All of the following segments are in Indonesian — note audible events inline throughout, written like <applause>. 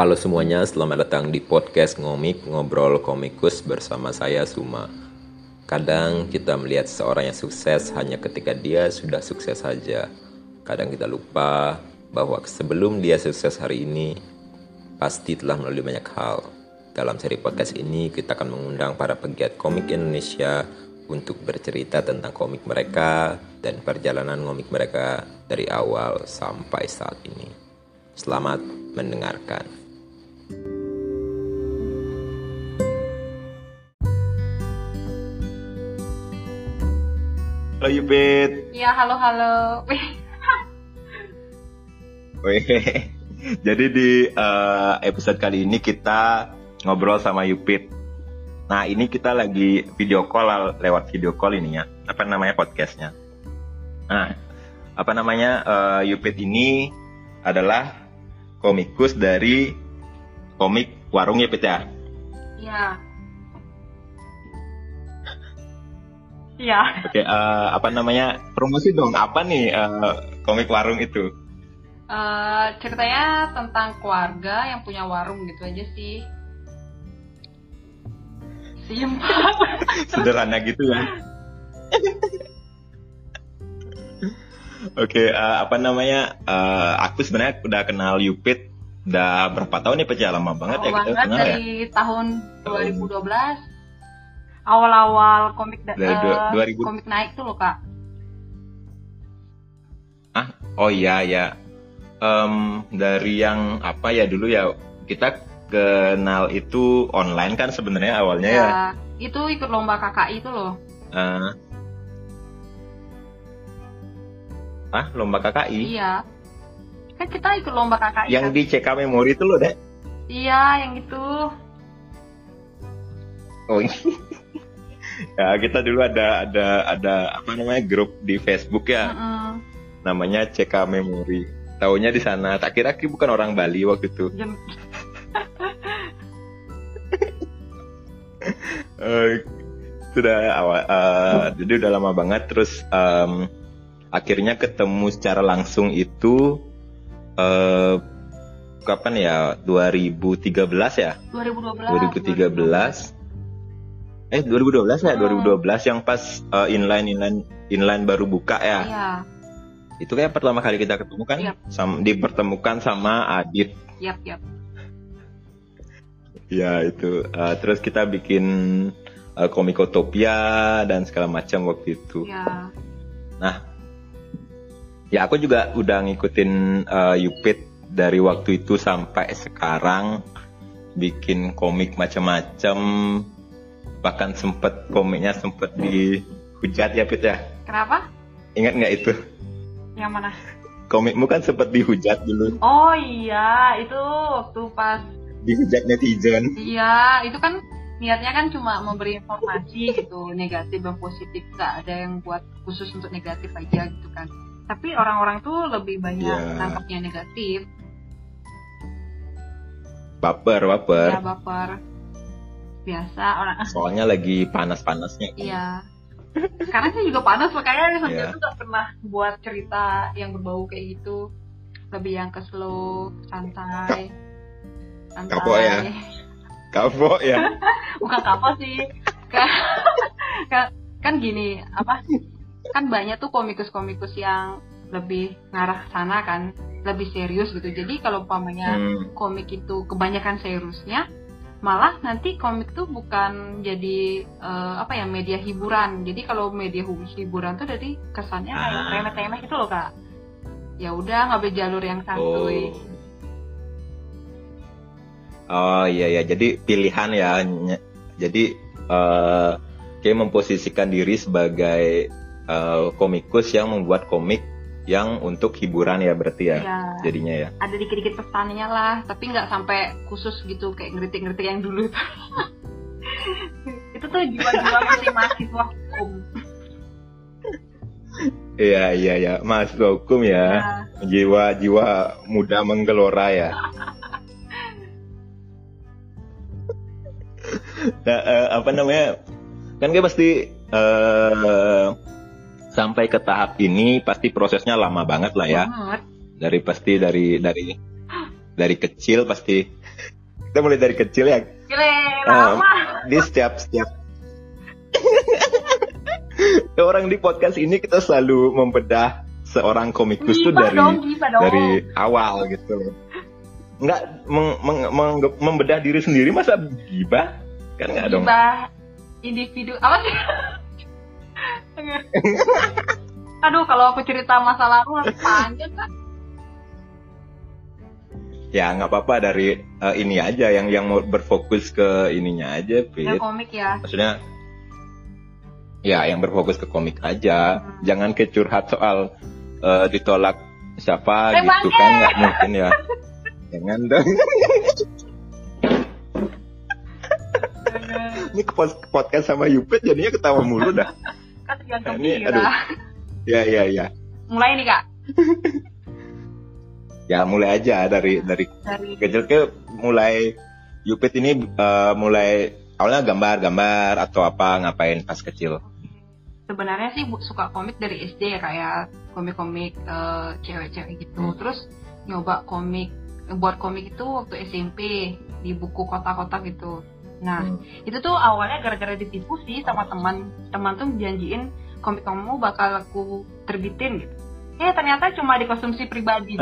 Halo semuanya, selamat datang di podcast Ngomik Ngobrol Komikus bersama saya Suma. Kadang kita melihat seorang yang sukses hanya ketika dia sudah sukses saja. Kadang kita lupa bahwa sebelum dia sukses hari ini, pasti telah melalui banyak hal. Dalam seri podcast ini, kita akan mengundang para pegiat komik Indonesia untuk bercerita tentang komik mereka dan perjalanan komik mereka dari awal sampai saat ini. Selamat mendengarkan. Halo Yupit. Iya, halo halo. Jadi di uh, episode kali ini kita ngobrol sama Yupit. Nah ini kita lagi video call lewat video call ini ya. Apa namanya podcastnya? Nah apa namanya uh, Yupit ini adalah komikus dari komik Warung Yupit ya? Iya. Iya. Oke, uh, apa namanya promosi dong? Apa nih uh, komik warung itu? Uh, ceritanya tentang keluarga yang punya warung gitu aja sih. Simpel. <laughs> Sederhana gitu ya. Oke, okay, uh, apa namanya? Uh, aku sebenarnya udah kenal Yupit udah berapa tahun nih Pecah lama banget oh, ya kita kenal dari ya? tahun 2012 awal-awal komik da- uh, 2000 komik naik tuh loh kak. Ah oh iya ya um, dari yang apa ya dulu ya kita kenal itu online kan sebenarnya awalnya ya, ya itu ikut lomba KKI itu loh. Uh, ah lomba KKI iya. Kan kita ikut lomba KKI yang kan? di CK Memori itu loh deh iya yang itu. Oh <laughs> ya kita dulu ada ada ada apa namanya grup di Facebook ya. Uh-uh. Namanya CK Memori. Tahunya di sana. Tak kira Ki bukan orang Bali waktu itu. uh, <laughs> sudah awal uh, jadi udah lama banget terus um, akhirnya ketemu secara langsung itu uh, kapan ya 2013 ya 2012 2013 eh 2012 ya hmm. 2012 yang pas uh, inline inline inline baru buka ya iya. itu kayak pertama kali kita ketemu kan yep. sama, dipertemukan sama Adit yap yap ya itu uh, terus kita bikin uh, komikotopia dan segala macam waktu itu ya. nah ya aku juga udah ngikutin uh, Yupit dari waktu itu sampai sekarang bikin komik macam-macam bahkan sempet komiknya sempet dihujat ya Pit ya? Kenapa? Ingat nggak itu? Yang mana? Komikmu kan sempet dihujat dulu. Oh iya itu waktu pas dihujat netizen. Iya itu kan niatnya kan cuma memberi informasi gitu negatif dan positif. Nggak ada yang buat khusus untuk negatif aja gitu kan. Tapi orang-orang tuh lebih banyak yeah. nangkapnya negatif. Baper baper. Ya baper biasa orang soalnya lagi panas-panasnya. Iya. Sekarang sih juga panas makanya sampai yeah. tuh gak pernah buat cerita yang berbau kayak gitu. Lebih yang ke slow santai. Santai. Kapo ya? Kapo ya? <laughs> Bukan kapo sih. Kan, <laughs> kan, kan gini apa? Kan banyak tuh komikus-komikus yang lebih ngarah sana kan lebih serius gitu. Jadi kalau umpamanya hmm. komik itu kebanyakan seriusnya malah nanti komik tuh bukan jadi uh, apa ya media hiburan jadi kalau media hiburan tuh jadi kesannya kayak ah. remeh-temeh gitu loh kak ya udah ngambil jalur yang santuy oh. oh iya ya jadi pilihan ya jadi uh, kayak memposisikan diri sebagai uh, komikus yang membuat komik yang untuk hiburan ya berarti ya, ya jadinya ya. Ada dikit-dikit pesannya lah tapi nggak sampai khusus gitu kayak ngeritik-ngeritik yang dulu itu. <laughs> Itu tuh jiwa-jiwa masih mahasiswa hukum. Iya iya ya mahasiswa hukum ya, ya. jiwa-jiwa muda menggelora ya. <laughs> nah, uh, apa namanya? Kan gue pasti uh, sampai ke tahap ini pasti prosesnya lama banget lah ya. Banget. Dari pasti dari dari dari kecil pasti kita mulai dari kecil ya Gile, Ah, lama. di setiap setiap <laughs> orang di podcast ini kita selalu membedah seorang komikus tuh dari dong, dari awal gitu nggak meng- meng- meng- membedah diri sendiri masa gibah kan nggak dong Gibah individu apa sih? <laughs> Aduh, kalau aku cerita masa lalu harus panjang kan? ya nggak apa-apa dari eh, ini aja yang yang mau berfokus ke ininya aja Ya Pit. komik ya. maksudnya ya yang berfokus ke komik aja Hmm. jangan ke curhat soal eh, ditolak siapa Eh, gitu kan nggak mungkin ya <laughs> jangan dong ini podcast sama Yupet jadinya ketawa mulu dah <laughs> Kan tergantung Ini, aduh. ya ya ya Mulai nih kak. ya mulai aja dari dari Dari kecil ke mulai Yupet ini eh, mulai awalnya gambar-gambar atau apa ngapain pas kecil sebenarnya sih suka komik dari SD ya kayak komik-komik eh, cewek-cewek gitu. Hmm. Terus nyoba komik buat komik itu waktu SMP di buku kotak-kotak gitu. Nah, Hmm. itu tuh awalnya gara-gara ditipu sih sama teman. Teman tuh janjiin komik kamu bakal aku terbitin gitu. Eh ternyata cuma dikonsumsi pribadi.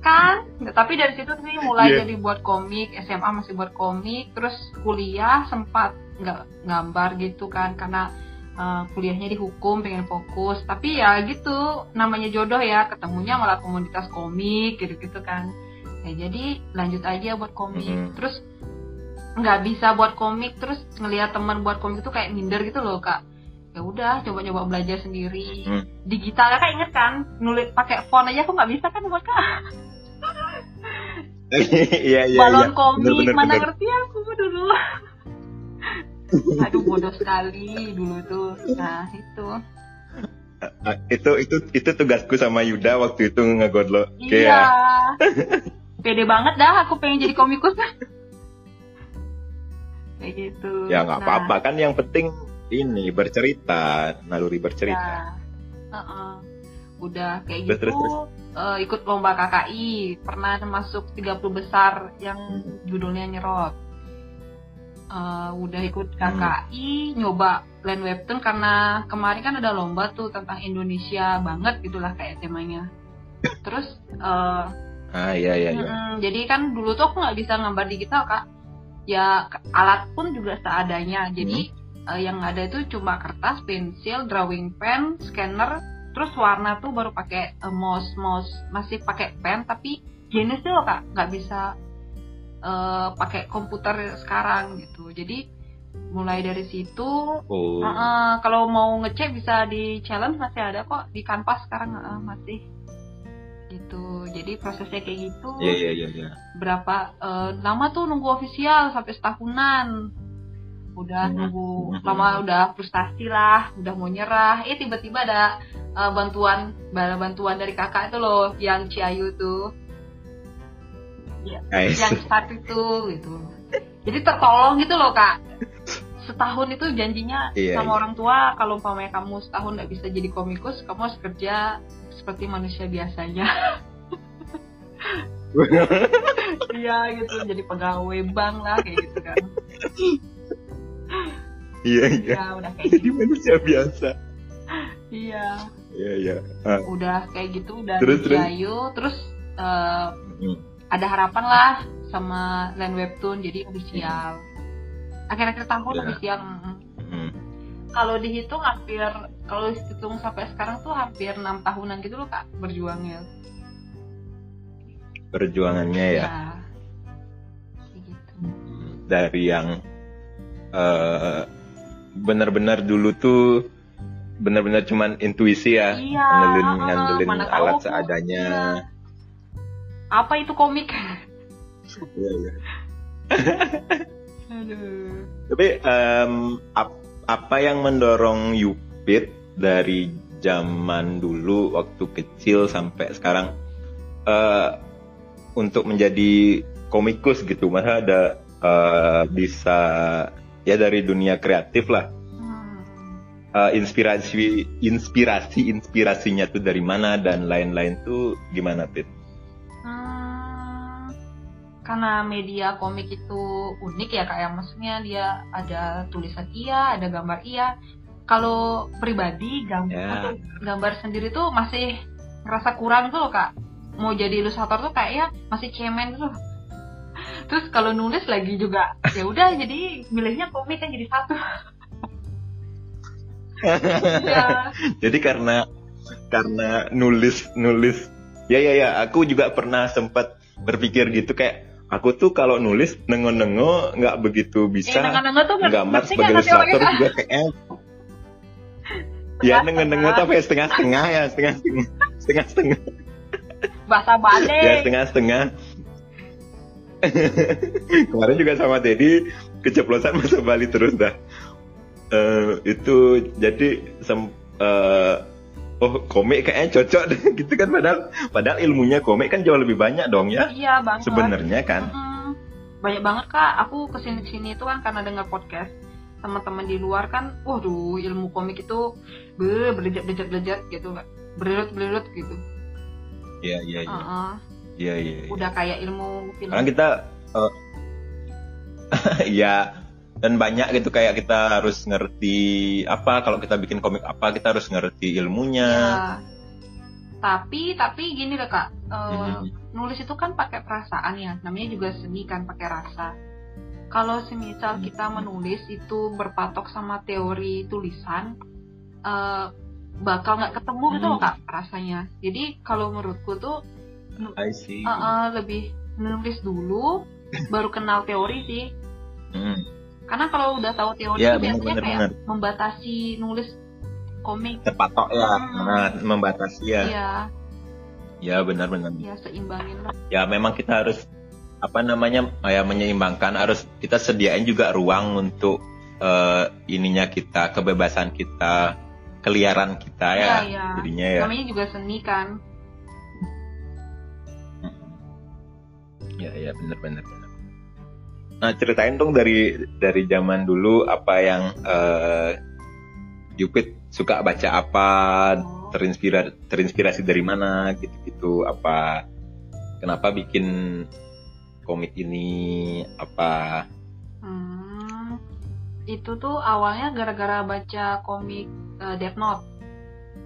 kan? Nggak, Tapi dari situ sih mulai Iya. jadi buat komik, SMA masih buat komik, terus kuliah sempat nggak gambar gitu kan karena uh, kuliahnya di hukum pengen fokus. Tapi ya gitu, namanya jodoh ya, ketemunya malah komunitas komik gitu-gitu kan. Ya jadi lanjut aja buat komik. Mhm. Terus nggak bisa buat komik terus ngelihat teman buat komik itu kayak minder gitu loh kak. Ya udah coba-coba belajar sendiri. Hmm. digital kak inget kan nulis pakai font aja aku nggak bisa kan buat kak. <laughs> Iya iya balon iya. komik Bener, bener, mana bener. ngerti aku dulu. <laughs> Aduh bodoh sekali dulu tuh. Nah itu. Ah, itu itu itu tugasku sama Yuda waktu itu ngegodlo. Iya. Pede banget dah aku pengen jadi komikus <laughs> kayak gitu ya nggak Nah, apa-apa kan yang penting ini bercerita naluri bercerita Ya. Heeh. Udah kayak Terus, gitu terus, terus. eh, ikut lomba KKI, pernah masuk 30 besar yang Hmm. judulnya nyerot. Eh, udah ikut Hmm. KKI, nyoba land webtoon karena kemarin kan ada lomba tuh tentang Indonesia banget gitulah kayak temanya. Terus eh, ah iya iya iya Mm-mm, jadi kan dulu tuh aku nggak bisa gambar digital kak. Ya alat pun juga seadanya. Jadi Hmm. eh, yang ada itu cuma kertas, pensil, drawing pen, scanner, terus warna tuh baru pakai eh, mouse mouse masih pakai pen tapi jenis tuh kak nggak bisa eh, pakai komputer sekarang gitu. Jadi mulai dari situ oh eh, kalau mau ngecek bisa di challenge masih ada kok di kanvas sekarang eh, masih gitu. Jadi prosesnya kayak gitu iya iya iya iya berapa eh, lama tuh nunggu ofisial sampai setahunan udah Hmm. nunggu Hmm. lama udah frustasi lah udah mau nyerah eh tiba-tiba ada eh, bantuan bantuan dari kakak itu loh yang Ciayu tuh Guys. yang start itu gitu jadi tertolong gitu loh kak setahun itu janjinya Iya, sama iya. orang tua kalau umpamanya kamu setahun nggak bisa jadi komikus kamu harus kerja seperti manusia biasanya. <laughs> Iya gitu. Jadi pegawai bank lah kayak gitu kan. Iya iya. Ya udah kayak jadi gitu. manusia biasa. Iya. Iya iya. Ah, udah kayak gitu udah Terus, terus? Terus eh, mm. ada harapan lah sama land webtoon jadi official. Akhir-akhir tahun Ya. official. Kalau dihitung hampir kalau dihitung sampai sekarang tuh hampir enam tahunan gitu loh kak berjuangnya perjuangannya ya Kayak gitu. dari yang eh benar-benar dulu tuh benar-benar cuman intuisi ya Iya, ngandelin ah, ngandelin tahu alat aku. seadanya Iya. apa itu komik Iya, iya. <laughs> aduh tapi em, ap- apa yang mendorong Yupit dari zaman dulu waktu kecil sampai sekarang eh, untuk menjadi komikus gitu masa ada eh, bisa ya dari dunia kreatif lah. Eh, inspirasi inspirasi inspirasinya tuh dari mana dan lain-lain tuh gimana Pit? Karena media komik itu unik ya kayak maksudnya dia ada tulisan iya ada gambar iya. Kalau pribadi gambar Ya. untuk gambar sendiri tuh masih ngerasa kurang tuh loh kak. Mau jadi ilustrator tuh kayaknya masih cemen tuh. <laughs> Terus kalau nulis lagi juga ya udah jadi milihnya komik kan jadi satu. <laughs> Ya Jadi karena karena nulis nulis. Ya ya ya aku juga pernah sempat berpikir gitu kayak aku tuh kalau nulis nengo-nengo nggak begitu bisa. Tuh ngerti- gambar sebagai ilustrator juga kayaknya ya nengo-nengo tapi setengah-setengah ya setengah-setengah. Setengah-setengah. Bahasa ya balik setengah-setengah. <laughs> Kemarin juga sama Dedi keceplosan masa Bali terus dah. Eh, itu jadi sem- eh, oh komik kayaknya cocok deh. <laughs> Gitu kan padahal padahal ilmunya komik kan jauh lebih banyak dong ya. Iya banget. Sebenarnya kan. Mm-mm. banyak banget kak. Aku ke sini sini itu kan karena dengar podcast teman-teman di luar kan waduh ilmu komik itu be berlejat berlejat berlejat gitu berlerut berlerut gitu. Iya iya iya. Iya iya iya. udah kayak ilmu film karena kita eh, <laughs> ya dan banyak gitu kayak kita harus ngerti apa kalau kita bikin komik apa kita harus ngerti ilmunya Ya. tapi tapi gini loh kak eh, Mhm. nulis itu kan pakai perasaan ya namanya juga seni kan pakai rasa kalau semisal Hmm. kita menulis itu berpatok sama teori tulisan eh, bakal nggak ketemu gitu loh Hmm. kak rasanya jadi kalau menurutku tuh I see eh, eh, lebih nulis dulu baru kenal teori sih Hmm, karena kalau udah tahu teori Ya, itu biasanya benar-benar, kayak benar. membatasi nulis komik. Terpatok ya Hmm. nah, membatasi ya. Ya ya benar-benar. Ya seimbangin lah. Ya memang kita harus apa namanya ya menyeimbangkan. Harus kita sediain juga ruang untuk eh, ininya kita kebebasan kita keliaran kita ya, Iya, iya. jadinya ya. Namanya juga seni kan. Ya ya benar-benar. benar. Nah ceritain dong dari dari zaman dulu apa yang Yupit suka baca apa terinspirasi terinspirasi dari mana gitu-gitu apa kenapa bikin komik ini apa Hmm, itu tuh awalnya gara-gara baca komik eh, Death Note.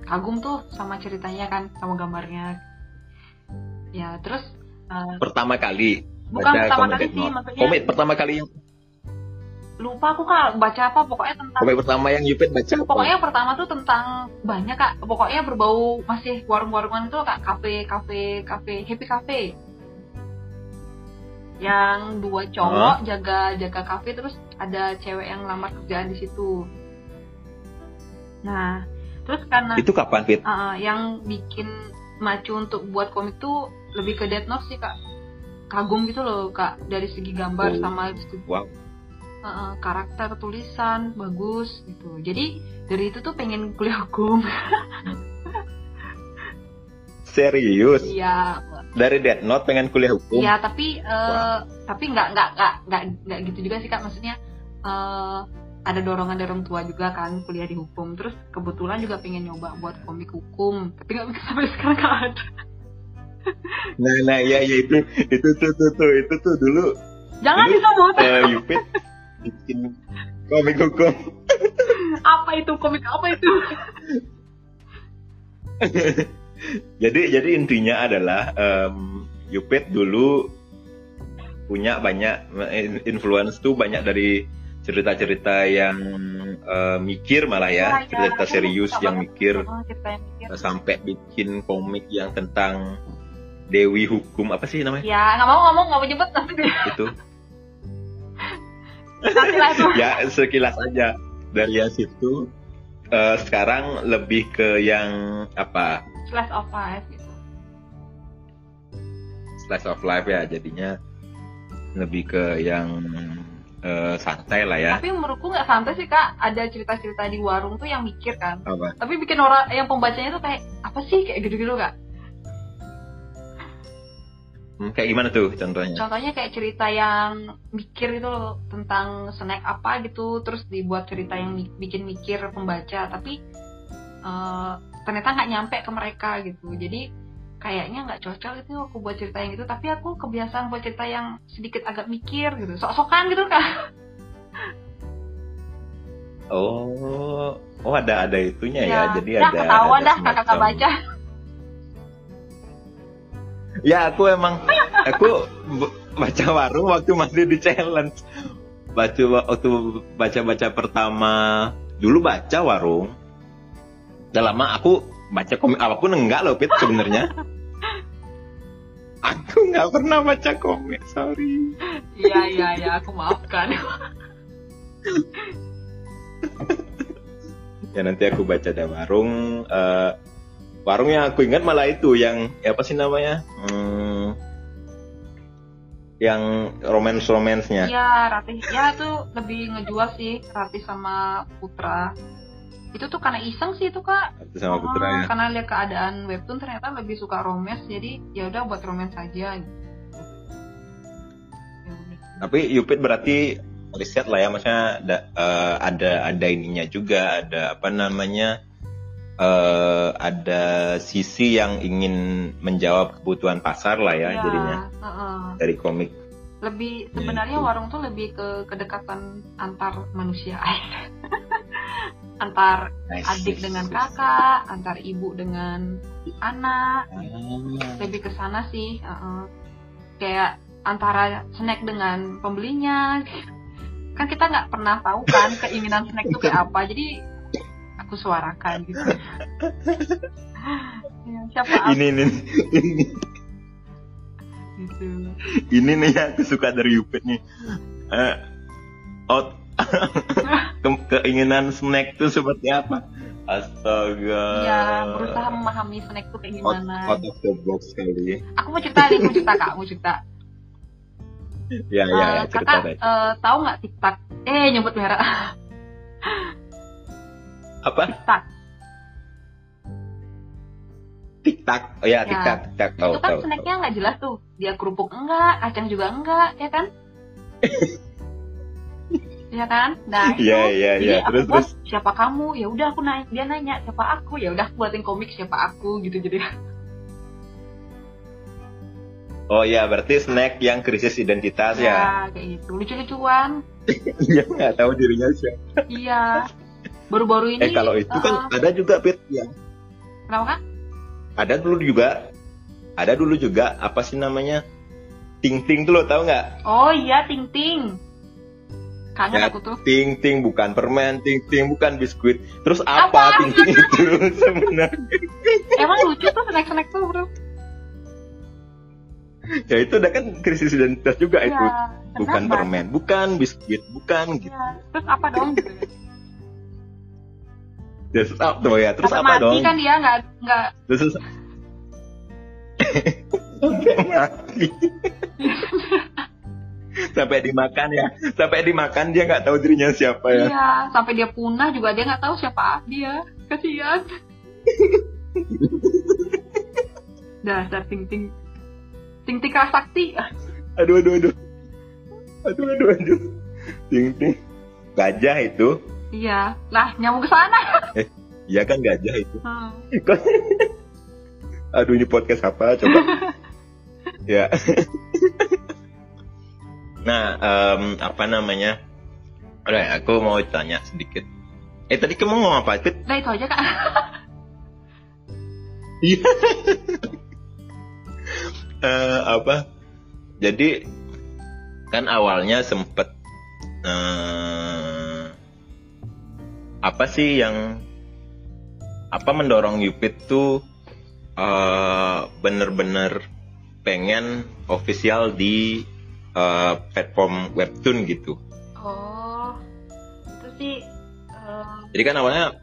Kagum tuh sama ceritanya kan, sama gambarnya. Ya, terus eh, pertama kali bukan baca pertama komik kali sih, maksudnya komik pertama kali yang lupa aku kak. Baca apa? Pokoknya tentang komik pertama yang Yupit baca apa? pokoknya yang pertama tuh tentang banyak kak. Pokoknya berbau masih warung-warungan itu kak. Kafe kafe kafe. Happy cafe. Yang dua cowok jaga jaga kafe terus ada cewek yang lamar kerjaan di situ. Nah terus karena itu kapan Fit? Uh, yang bikin macu untuk buat komik tuh lebih ke Death Note sih kak kagum gitu loh kak dari segi gambar Oh. sama segi, Wow. uh, karakter tulisan bagus gitu. Jadi dari itu tuh pengen kuliah hukum. <laughs> Serius? iya. Dari Death Note pengen kuliah hukum? iya tapi uh, tapi nggak nggak nggak nggak nggak gitu juga sih kak. Maksudnya uh, ada dorongan dari orang tua juga kan kuliah di hukum. Terus kebetulan juga pengen nyoba buat komik hukum. Tapi nggak sampai sekarang nggak ada Nah, nah, iya, iya itu, itu tuh, tuh, tuh, itu tuh dulu jangan Dulu, disebut eh, Yupit bikin komik hukum. apa itu komik apa itu jadi, jadi intinya adalah em, Yupit dulu punya banyak eh, influence tuh banyak dari cerita-cerita yang eh, mikir malah ya, Iya, iya. cerita serius yang mikir yang mikir. sampai bikin komik yang tentang Dewi Hukum apa sih namanya? Ya nggak mau ngomong nggak mau nyebut nanti dia. Itu? ya sekilas aja. Dari yang situ eh, sekarang lebih ke yang apa? Slice of life gitu. Slice of life ya jadinya lebih ke yang eh, santai lah ya. Tapi menurutku nggak santai sih kak. Ada cerita-cerita di warung tuh yang mikir kan. Apa? Tapi bikin orang yang pembacanya tuh kayak apa sih? Kayak gitu-gitu kak Hmm, kayak gimana tuh contohnya? Contohnya kayak cerita yang mikir itu loh tentang snack apa gitu terus dibuat cerita yang bikin mikir pembaca tapi eh, ternyata nggak nyampe ke mereka gitu. Jadi kayaknya nggak cocok itu aku buat cerita yang itu tapi aku kebiasaan buat cerita yang sedikit agak mikir gitu sok-sokan gitu kan oh oh ada ada itunya ya, jadi dah, ada ketahuan ada dah kakak baca ya aku emang aku baca warung waktu masih di challenge. Baca waktu baca baca pertama. Dulu baca warung. Udah lama aku baca komik apa pun enggak loh Pit sebenarnya. <laughs> Aku nggak pernah baca komik sorry. Iya iya iya aku maafkan. <laughs> Ya nanti aku baca ada warung. Eh, warung yang aku ingat malah itu yang ya apa sih namanya Hmm, yang romance romansnya Iya, Ratih. Ya tuh lebih ngejual sih Ratih sama Putra. Itu tuh karena iseng sih itu kak. Itu sama Putra Oh, ya Karena lihat keadaan webtoon ternyata lebih suka romance, jadi ya udah buat romance aja. gitu. Ya tapi Yupit berarti riset lah ya maksudnya ada eh, ada ada ininya juga ada apa namanya eh ada sisi yang ingin menjawab kebutuhan pasar lah ya Iya, jadinya heeh. dari komik Lebih Ya, sebenarnya itu. warung tuh lebih ke kedekatan antar manusia, <laughs> antar adik dengan kakak, antar ibu dengan anak. Ah. lebih ke sana sih uh-uh. kayak antara snack dengan pembelinya kan kita nggak pernah tahu kan keinginan snack itu kayak apa jadi aku suarakan gitu. <laughs> Ya, siapa aku ini nih ini. Gitu. Ini nih yang aku suka dari Yupit nih. Eh, out. <laughs> Ke- keinginan snack tuh seperti apa? Astaga. Ya berusaha memahami snack tuh kayak out, gimana. out of the box kali aku mau cerita nih mau cerita kak mau cerita. Ya ya ya Eh, cerita kakak deh eh, tahu nggak tiktok? Eh nyebut merek <laughs> apa? Tiktok. Tiktak oh ya Ya. tiktak tiktak tahu itu kan tahu snacknya nggak jelas tuh. Dia kerupuk enggak kacang juga enggak ya kan? <laughs> Ya kan? Nah itu Iya, iya, iya. Terus, buat terus. siapa kamu? Ya udah aku nanya dia nanya siapa aku? Ya udah aku buatin komik siapa aku? Gitu jadi. Oh ya berarti snack yang krisis identitas ya ya. kayak gitu. Lucu-lucuan. <laughs> Iya nggak tahu dirinya siapa. Iya baru-baru ini eh kalau itu kan uh, ada juga Pit ya. Kenapa kan ada dulu juga. Ada dulu juga. Apa sih namanya? Ting ting tuh lo tau nggak? Oh iya ting ting kangen Ya. aku tuh. Ting ting bukan permen. Ting ting bukan biskuit. Terus Apa? apa ting ting itu <laughs> sebenarnya? Emang lucu tuh snack-snack tuh bro. Ya itu udah kan krisis identitas juga itu Iya, bukan permen bukan biskuit bukan gitu. Iya. terus apa dong gitu terus apa tuh ya? Terus Sampai apa mati dong? kan dia nggak nggak. Terus sampai mati sampai dimakan ya? Sampai dimakan dia nggak tahu dirinya siapa ya? Iya, sampai dia punah juga dia nggak tahu siapa dia. Kasihan. Dasar ting ting. Ting ting sakti. aduh aduh aduh. Aduh aduh aduh. Ting ting. Gajah itu Iya, lah nyamuk ke sana. <laughs> iya kan gajah itu Hmm. <laughs> aduh ini podcast apa coba <laughs> ya nah em, apa namanya Udah, aku mau tanya sedikit eh tadi kamu ngomong apa? Udah itu aja kak. Iya. Eh, apa? Jadi kan awalnya sempet eh, apa sih yang apa mendorong Yupit tuh eh, bener-bener pengen official di eh, platform webtoon gitu. Oh, itu sih. eh, Jadi kan awalnya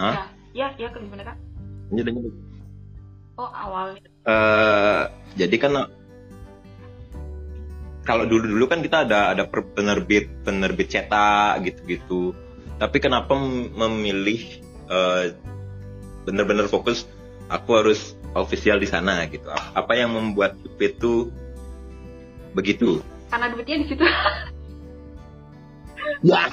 Hah? Ya, ya, ya, ke gimana kak? Lanjut, lanjut. Oh awalnya. eh jadi kan kalau dulu dulu kan kita ada ada penerbit penerbit cetak gitu-gitu tapi kenapa mem- memilih eh, bener-bener fokus aku harus official di sana gitu. Apa yang membuat Cupid itu begitu? Karena duitnya di situ. ya.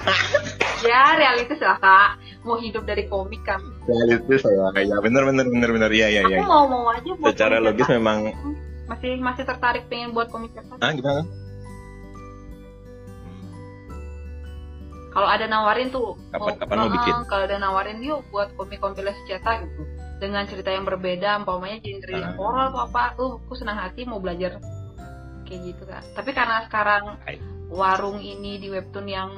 Ya realistis lah kak. Mau hidup dari komik kan? Realistis ya. Ya bener bener bener bener. Ya ya ya aku mau mau aja buat secara logis memang masih masih tertarik pengen buat komik cetak ah gimana kalau ada nawarin tuh Kapan- kapan mau eh, bikin? kalau ada nawarin yuk buat komik kompilasi cetak gitu dengan cerita yang berbeda umpamanya genre yang Ah. horor atau apa tuh aku senang hati mau belajar kayak gitu kan tapi karena sekarang Hai. warung ini di webtoon yang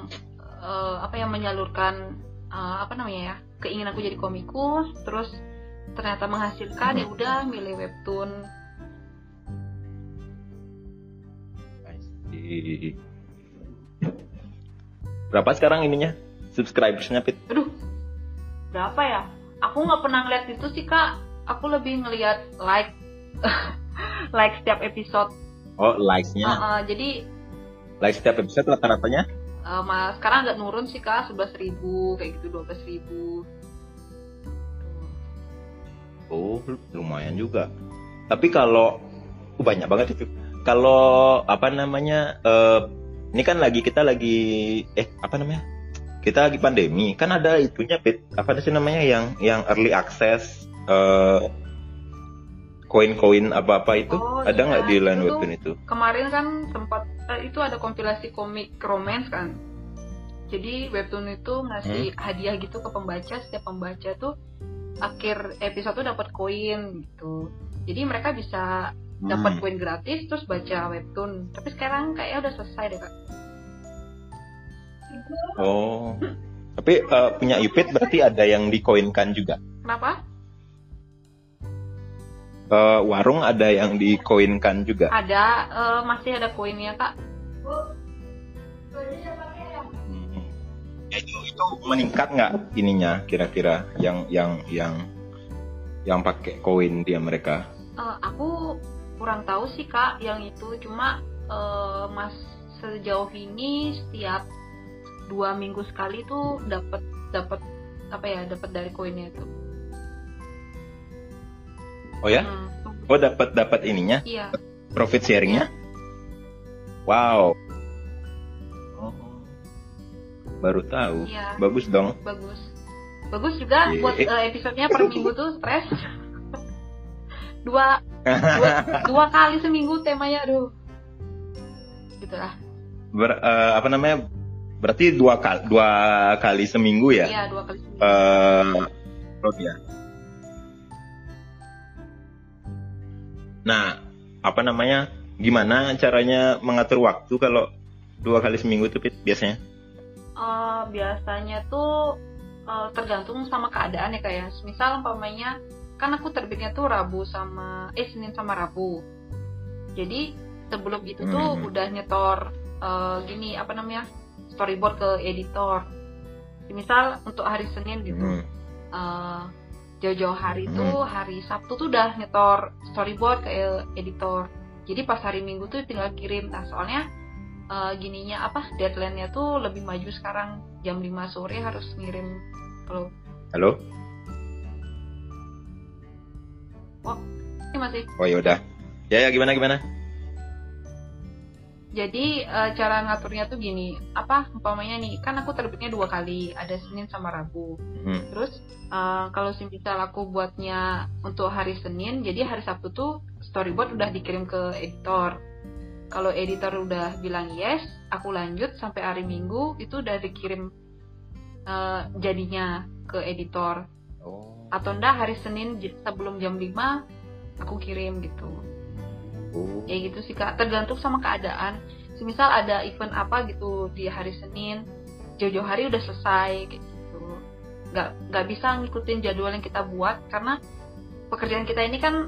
eh, apa yang menyalurkan eh, apa namanya ya keinginanku jadi komikus terus ternyata menghasilkan ya udah milih webtoon I- berapa sekarang ininya? Subscribersnya Pit? Aduh berapa ya? Aku nggak pernah ngeliat itu sih kak. Aku lebih ngeliat like. <laughs> Like setiap episode. Oh likesnya Uh, uh, jadi like setiap episode rata-ratanya? Uh, mas sekarang agak nurun sih kak. sebelas ribu kayak gitu dua belas ribu. Oh lumayan juga. Tapi kalau oh, banyak banget itu. Kalau apa namanya eh, ini kan lagi kita lagi eh apa namanya? Kita lagi pandemi. Kan ada itunya apa sih namanya yang yang early access eh koin-koin apa-apa itu? Oh, ada iya, nggak di line itu tuh. webtoon itu? kemarin kan sempat eh, itu ada kompilasi komik romance kan? Jadi webtoon itu ngasih hadiah gitu ke pembaca. Setiap pembaca tuh akhir episode tuh dapat koin gitu. Jadi mereka bisa dapat Hmm. koin gratis terus baca webtoon tapi sekarang kayaknya udah selesai deh kak Oh. Tapi eh, punya Ipit berarti ada yang dikoinkan juga. kenapa Eh, warung ada yang dikoinkan juga. ada eh, masih ada koinnya kak Hmm. Ya, itu itu meningkat nggak ininya kira-kira yang yang yang yang pakai koin dia mereka? Eh, aku kurang tahu sih kak yang itu cuma eh, mas sejauh ini setiap dua minggu sekali tuh dapat dapat apa ya dapat dari koinnya itu Oh ya? Hmm, Oh dapat dapat ininya iya profit sharingnya? Wow. Oh. Baru tahu. Iya. Bagus dong. bagus bagus juga Iya. buat eh, episodenya per minggu tuh stres <laughs> dua, dua dua kali seminggu temanya aduh gitu lah Ber- eh, apa namanya? Berarti dua kali dua kali seminggu ya? iya dua kali seminggu upload ya. Nah, apa namanya? Gimana caranya mengatur waktu kalau dua kali seminggu itu biasanya? Eh, biasanya tuh eh, tergantung sama keadaan ya kayak misal umpamanya kan aku terbitnya tuh Rabu sama eh Senin sama Rabu jadi sebelum itu tuh Mhm. udah nyetor eh, gini apa namanya storyboard ke editor misal untuk hari Senin gitu Hmm. eh, jauh-jauh hari Hmm. tuh hari Sabtu tuh udah nyetor storyboard ke editor jadi pas hari Minggu tuh tinggal kirim nah soalnya eh, gininya apa deadline-nya tuh lebih maju sekarang jam 5 sore harus ngirim kalau Halo? Ini masih Oh ya udah. Ya ya gimana gimana? jadi eh, cara ngaturnya tuh gini apa umpamanya nih kan aku terbitnya dua kali ada Senin sama Rabu Hmm. Terus eh, kalau misal aku buatnya untuk hari Senin, jadi hari Sabtu tuh storyboard udah dikirim ke editor. Kalau editor udah bilang yes, aku lanjut sampai hari Minggu itu udah dikirim eh, jadinya ke editor. Oh. Atau enggak hari Senin sebelum jam 5 aku kirim gitu. oh. Ya gitu sih Kak, tergantung sama keadaan. Semisal ada event apa gitu di hari Senin, jauh-jauh hari udah selesai kayak gitu. Nggak nggak bisa ngikutin jadwal yang kita buat karena pekerjaan kita ini kan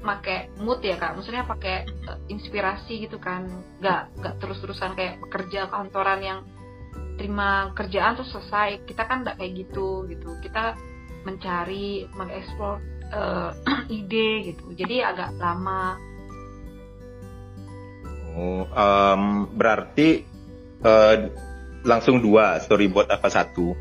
pakai mood ya Kak. Maksudnya pakai eh, inspirasi gitu kan. Nggak nggak terus-terusan kayak pekerja kantoran yang terima kerjaan terus selesai. Kita kan nggak kayak gitu gitu. Kita mencari, mengeksplor eh, <clears throat> ide gitu. Jadi agak lama Oh, em, berarti eh, langsung dua storyboard apa satu?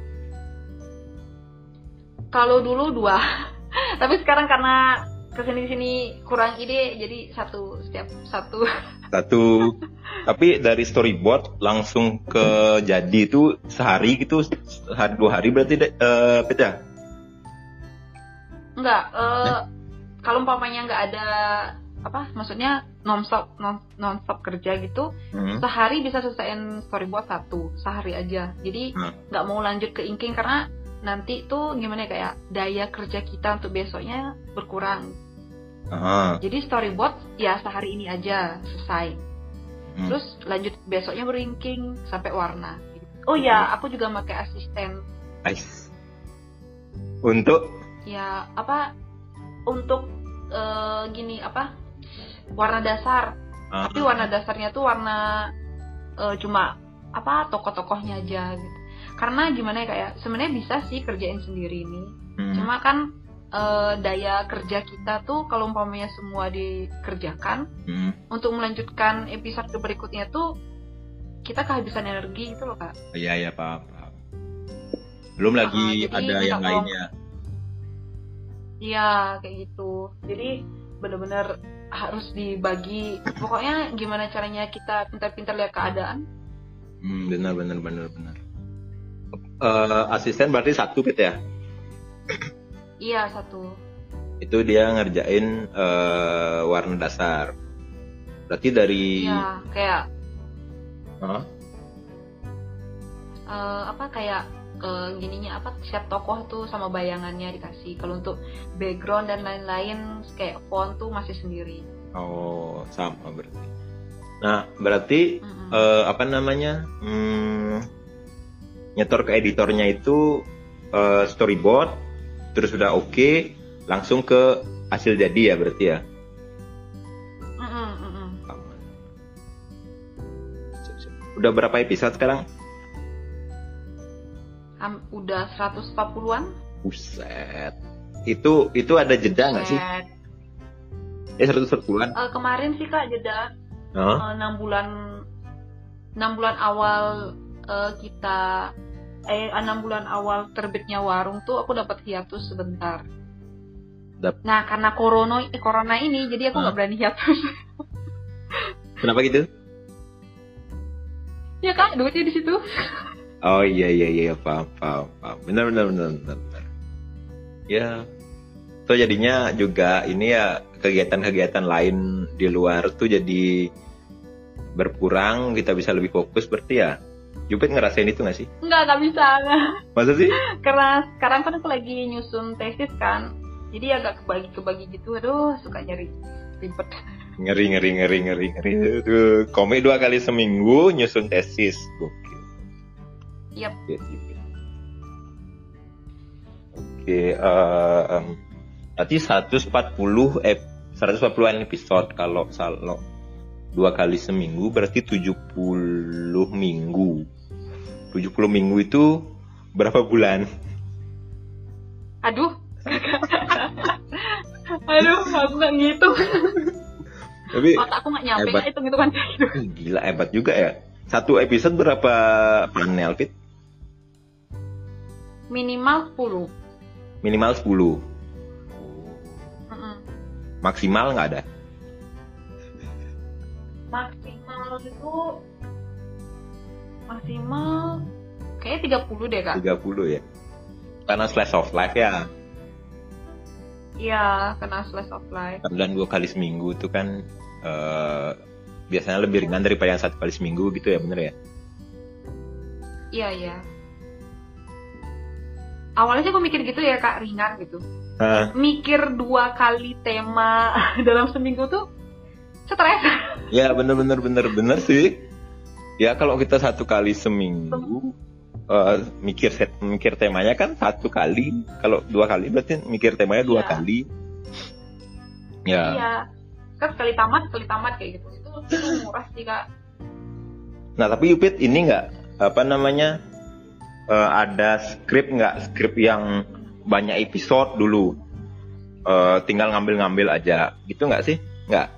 Kalau dulu dua, <laughs> tapi sekarang karena ke sini sini kurang ide, jadi satu setiap satu. <laughs> Satu. Tapi dari storyboard langsung ke jadi itu sehari gitu, sehari dua hari berarti deh, eh, beda. Enggak, eh, kalau umpamanya nggak ada apa maksudnya non-stop non non-stop kerja gitu Hmm. sehari bisa selesaiin storyboard satu sehari aja jadi Hmm. nggak mau lanjut ke inking karena nanti tuh gimana ya kayak daya kerja kita untuk besoknya berkurang Aha. jadi storyboard ya sehari ini aja selesai Hmm. terus lanjut besoknya berinking sampai warna oh ya aku juga pakai asisten Nice. Untuk ya apa untuk eh, gini apa warna dasar ah, tapi warna dasarnya tuh warna eh, cuma apa tokoh-tokohnya aja gitu karena gimana ya kayak sebenarnya bisa sih kerjain sendiri ini hmm. cuma kan eh, daya kerja kita tuh kalau umpamanya semua dikerjakan Hmm. untuk melanjutkan episode berikutnya tuh kita kehabisan energi gitu loh kak Iya ya paham, paham. Belum lagi jadi ada yang lainnya. Iya kayak gitu jadi bener-bener harus dibagi pokoknya gimana caranya kita pintar-pintar lihat keadaan Hmm, benar benar benar benar. Eh, asisten berarti satu Pit ya? iya satu Itu dia ngerjain eh, warna dasar. Berarti dari iya kayak Hah? eh, apa kayak eh, gininya apa setiap tokoh tuh sama bayangannya dikasih kalau untuk background dan lain-lain kayak font tuh masih sendiri Oh, sama berarti. Nah, berarti Mm-mm. eh, apa namanya? Hmm, nyetor ke editornya itu eh, storyboard, terus udah oke, langsung ke hasil jadi ya berarti ya. Udah berapa episode sekarang? Ham- udah 140-an Buset. Itu itu ada jeda nggak sih? Eh 140-an? Eh, kemarin sih kak jeda Hah? eh, enam bulan enam bulan awal eh, kita eh enam bulan awal terbitnya warung tuh aku dapat hiatus sebentar. Dap- Nah karena corona eh, corona ini jadi aku nggak berani hiatus. <laughs> Kenapa gitu? ya kak duitnya di situ. Oh iya iya iya paham paham paham. Benar benar benar benar. benar. Ya. So jadinya juga ini ya kegiatan-kegiatan lain di luar tuh jadi berkurang, kita bisa lebih fokus berarti ya. Jupit ngerasain itu gak sih? Nggak nggak bisa. Masa sih? Karena sekarang kan aku lagi nyusun tesis kan. Jadi agak kebagi-kebagi gitu. Aduh suka nyari ribet. Ngeri ngeri ngeri ngeri ngeri. Komik dua kali seminggu nyusun tesis. Gokil. Yap. Oke, Jupit. Oke, eh, em, berarti 140 ep 140 episode kalau kalau dua kali seminggu berarti 70 minggu. 70 minggu itu berapa bulan? Aduh. Aduh, aku nggak ngitung. Tapi Otak aku nggak nyampe hitung kayak gitu. eh, gila hebat juga ya. Satu episode berapa panel fit? Minimal 10. Minimal 10. Mm-mm. Maksimal nggak ada. Maksimal itu maksimal kayaknya 30 deh kak. 30 ya. Karena slash of life ya. Iya, kena slice of life. Dan dua kali seminggu itu kan eh, biasanya lebih ringan daripada yang satu kali seminggu gitu ya bener ya? Iya iya. Awalnya sih aku mikir gitu ya kak ringan gitu. Hah? Mikir dua kali tema <laughs> dalam seminggu tuh stres. Ya bener bener bener bener sih. Ya kalau kita satu kali seminggu eh, mikir set, mikir temanya kan satu kali. Kalau dua kali berarti mikir temanya dua Iya. kali. Ya. Iya. Kan sekali tamat sekali tamat kayak gitu. Itu, itu murah sih kak. Nah tapi Yupit ini nggak apa namanya eh, ada skrip nggak skrip yang banyak episode dulu Eh, tinggal ngambil-ngambil aja gitu nggak sih? Nggak.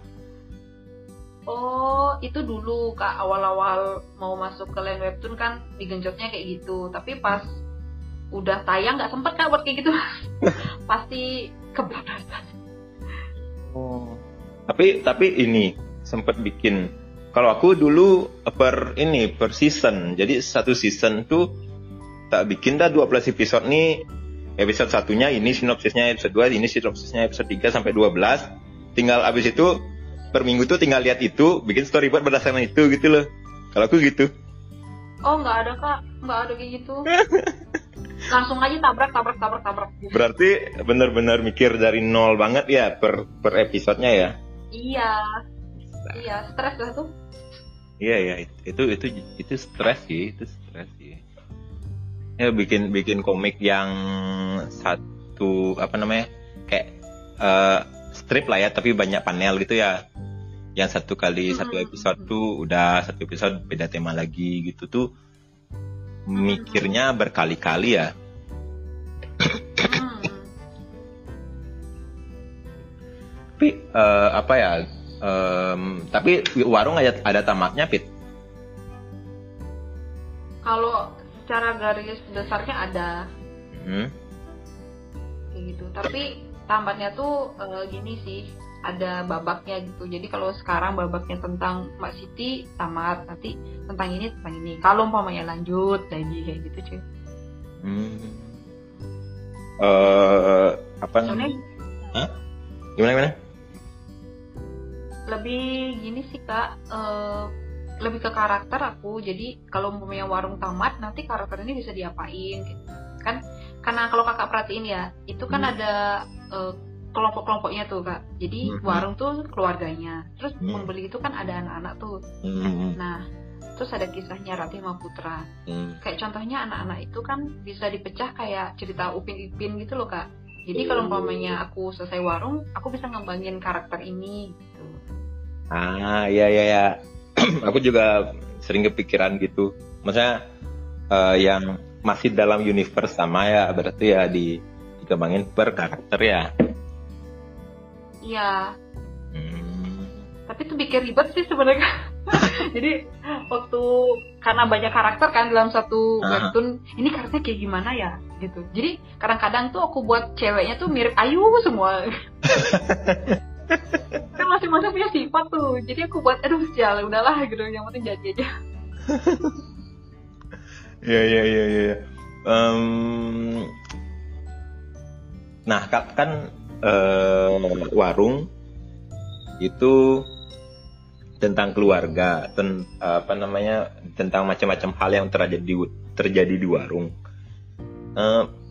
Oh, itu dulu kak awal-awal mau masuk ke line webtoon kan digenjotnya kayak gitu. Tapi pas udah tayang nggak sempet kak buat kayak gitu. <laughs> Pasti kebablasan. Oh. Tapi tapi ini sempat bikin kalau aku dulu per ini per season. Jadi satu season tuh tak bikin dah 12 episode nih episode satunya ini sinopsisnya episode 2 ini sinopsisnya episode 3 sampai 12 tinggal abis itu per minggu tuh tinggal lihat itu bikin storyboard berdasarkan itu gitu loh. Kalau aku gitu. Oh nggak ada kak. Nggak ada kayak gitu. <laughs> Langsung aja tabrak tabrak tabrak tabrak. Berarti benar-benar mikir dari nol banget ya per per episodenya ya? Iya. Iya stres lah tuh. Iya ya itu itu itu stres sih itu stres sih ya bikin bikin komik yang satu apa namanya kayak uh, strip lah ya tapi banyak panel gitu ya. Yang satu kali Hmm. satu episode tuh udah satu episode beda tema lagi gitu tuh. Mikirnya berkali-kali ya. Hmm. tapi eh, apa ya em, tapi warung ada ada tamatnya pit? Kalau secara garis besarnya ada. Hmm. kayak gitu. Tapi tamatnya tuh eh, gini sih ada babaknya gitu. Jadi kalau sekarang babaknya tentang Mbak Siti tamat. Nanti tentang ini tentang ini. Kalau umpamanya lanjut lagi kayak gitu cuy. Hmm. Eh, apa namanya? Gimana gimana? Lebih gini sih kak. Eh, lebih ke karakter aku jadi kalau umpamanya warung tamat nanti karakter ini bisa diapain gitu. kan karena kalau kakak perhatiin ya itu kan Hmm. ada eh, kelompok-kelompoknya tuh kak jadi Mhm. warung tuh keluarganya terus Hmm. pembeli itu kan ada anak-anak tuh Hmm. nah terus ada kisahnya Ratih Putra Hmm. kayak contohnya anak-anak itu kan bisa dipecah kayak cerita Upin Ipin gitu loh kak jadi kalau umpamanya aku selesai warung aku bisa ngembangin karakter ini gitu Ah, iya iya ya. <clears throat> Aku juga sering kepikiran gitu. Maksudnya eh, yang masih dalam universe sama ya, berarti ya di dikembangin per karakter ya. iya Hmm. tapi itu bikin ribet sih sebenarnya <laughs> jadi waktu karena banyak karakter kan dalam satu Ah. webtoon ini karakternya kayak gimana ya gitu jadi kadang-kadang tuh aku buat ceweknya tuh mirip Ayu semua <laughs> kan masing-masing punya sifat tuh jadi aku buat aduh sial udahlah gitu yang penting jadi aja <laughs> Iya iya iya iya. Em, nah kan, kan eh, warung itu tentang keluarga, ten, apa namanya tentang macam-macam hal yang terjadi di terjadi di warung. Mm-mm.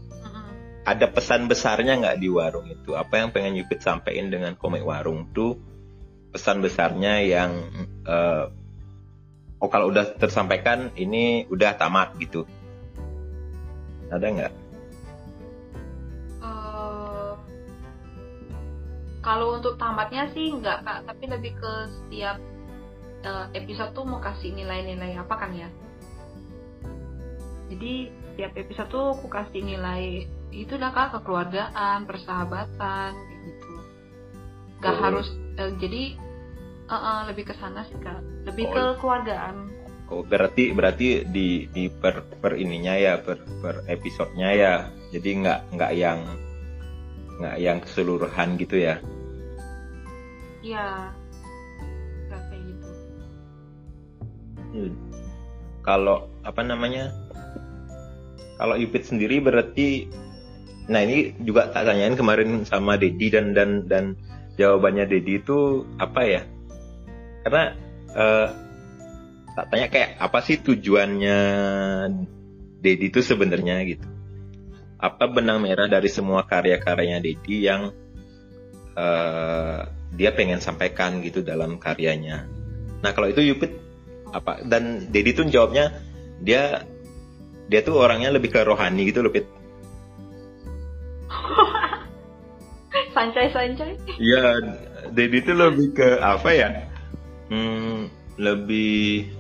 Ada pesan besarnya nggak di warung itu? Apa yang pengen Yupit sampaikan dengan komik warung tuh pesan besarnya yang eh, oh kalau udah tersampaikan ini udah tamat gitu? Ada nggak? Eh, kalau untuk tamatnya sih enggak kak tapi lebih ke setiap eh, episode tuh mau kasih nilai-nilai apa kan ya jadi setiap episode tuh aku kasih nilai itu dah kak kekeluargaan persahabatan gitu nggak Oh. harus eh, jadi eh, eh, lebih ke sana sih kak lebih Oh. ke keluargaan Oh, berarti berarti di di per per ininya ya per per episodenya ya. Jadi nggak nggak yang nggak yang keseluruhan gitu ya. iya Nggak kayak gitu Hmm. Kalau apa namanya? Kalau Ipit sendiri berarti nah ini juga tak tanyain kemarin sama Dedi dan dan dan jawabannya Dedi itu apa ya? Karena eh, tak tanya kayak apa sih tujuannya Dedi itu sebenarnya gitu. Apa benang merah dari semua karya-karyanya Dedi yang eh, dia pengen sampaikan gitu dalam karyanya. Nah kalau itu Yupit apa dan Dedi tuh jawabnya dia dia tuh orangnya lebih ke rohani gitu loh. <laughs> sancai-sancai Iya, Dedi tuh lebih ke apa ya? Hmm, lebih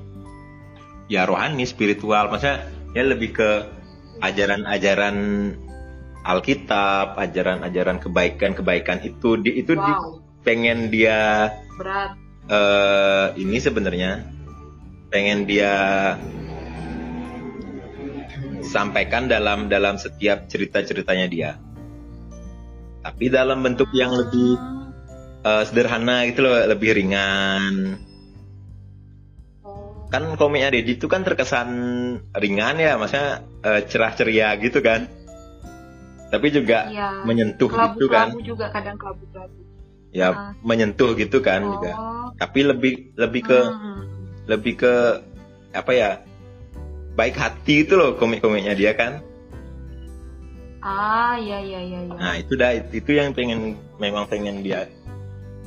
ya rohani, spiritual. Maksudnya ya lebih ke ajaran-ajaran Alkitab, ajaran-ajaran kebaikan-kebaikan itu di, itu di- wow pengen dia berat eh ini sebenarnya pengen dia sampaikan dalam dalam setiap cerita-ceritanya dia. Tapi dalam bentuk yang lebih eh, sederhana gitu loh, lebih ringan. Oh. Kan komiknya Dedi itu kan terkesan ringan ya, maksudnya eh, cerah ceria gitu kan. tapi juga Iya. menyentuh gitu kan Kelabu-kelabu juga kadang kelabu-kelabu. ya Ah. menyentuh gitu kan oh. juga tapi lebih lebih ke Hmm. lebih ke apa ya baik hati itu loh komik-komiknya dia kan Ah, iya iya iya iya. nah itu dah itu yang pengen memang pengen dia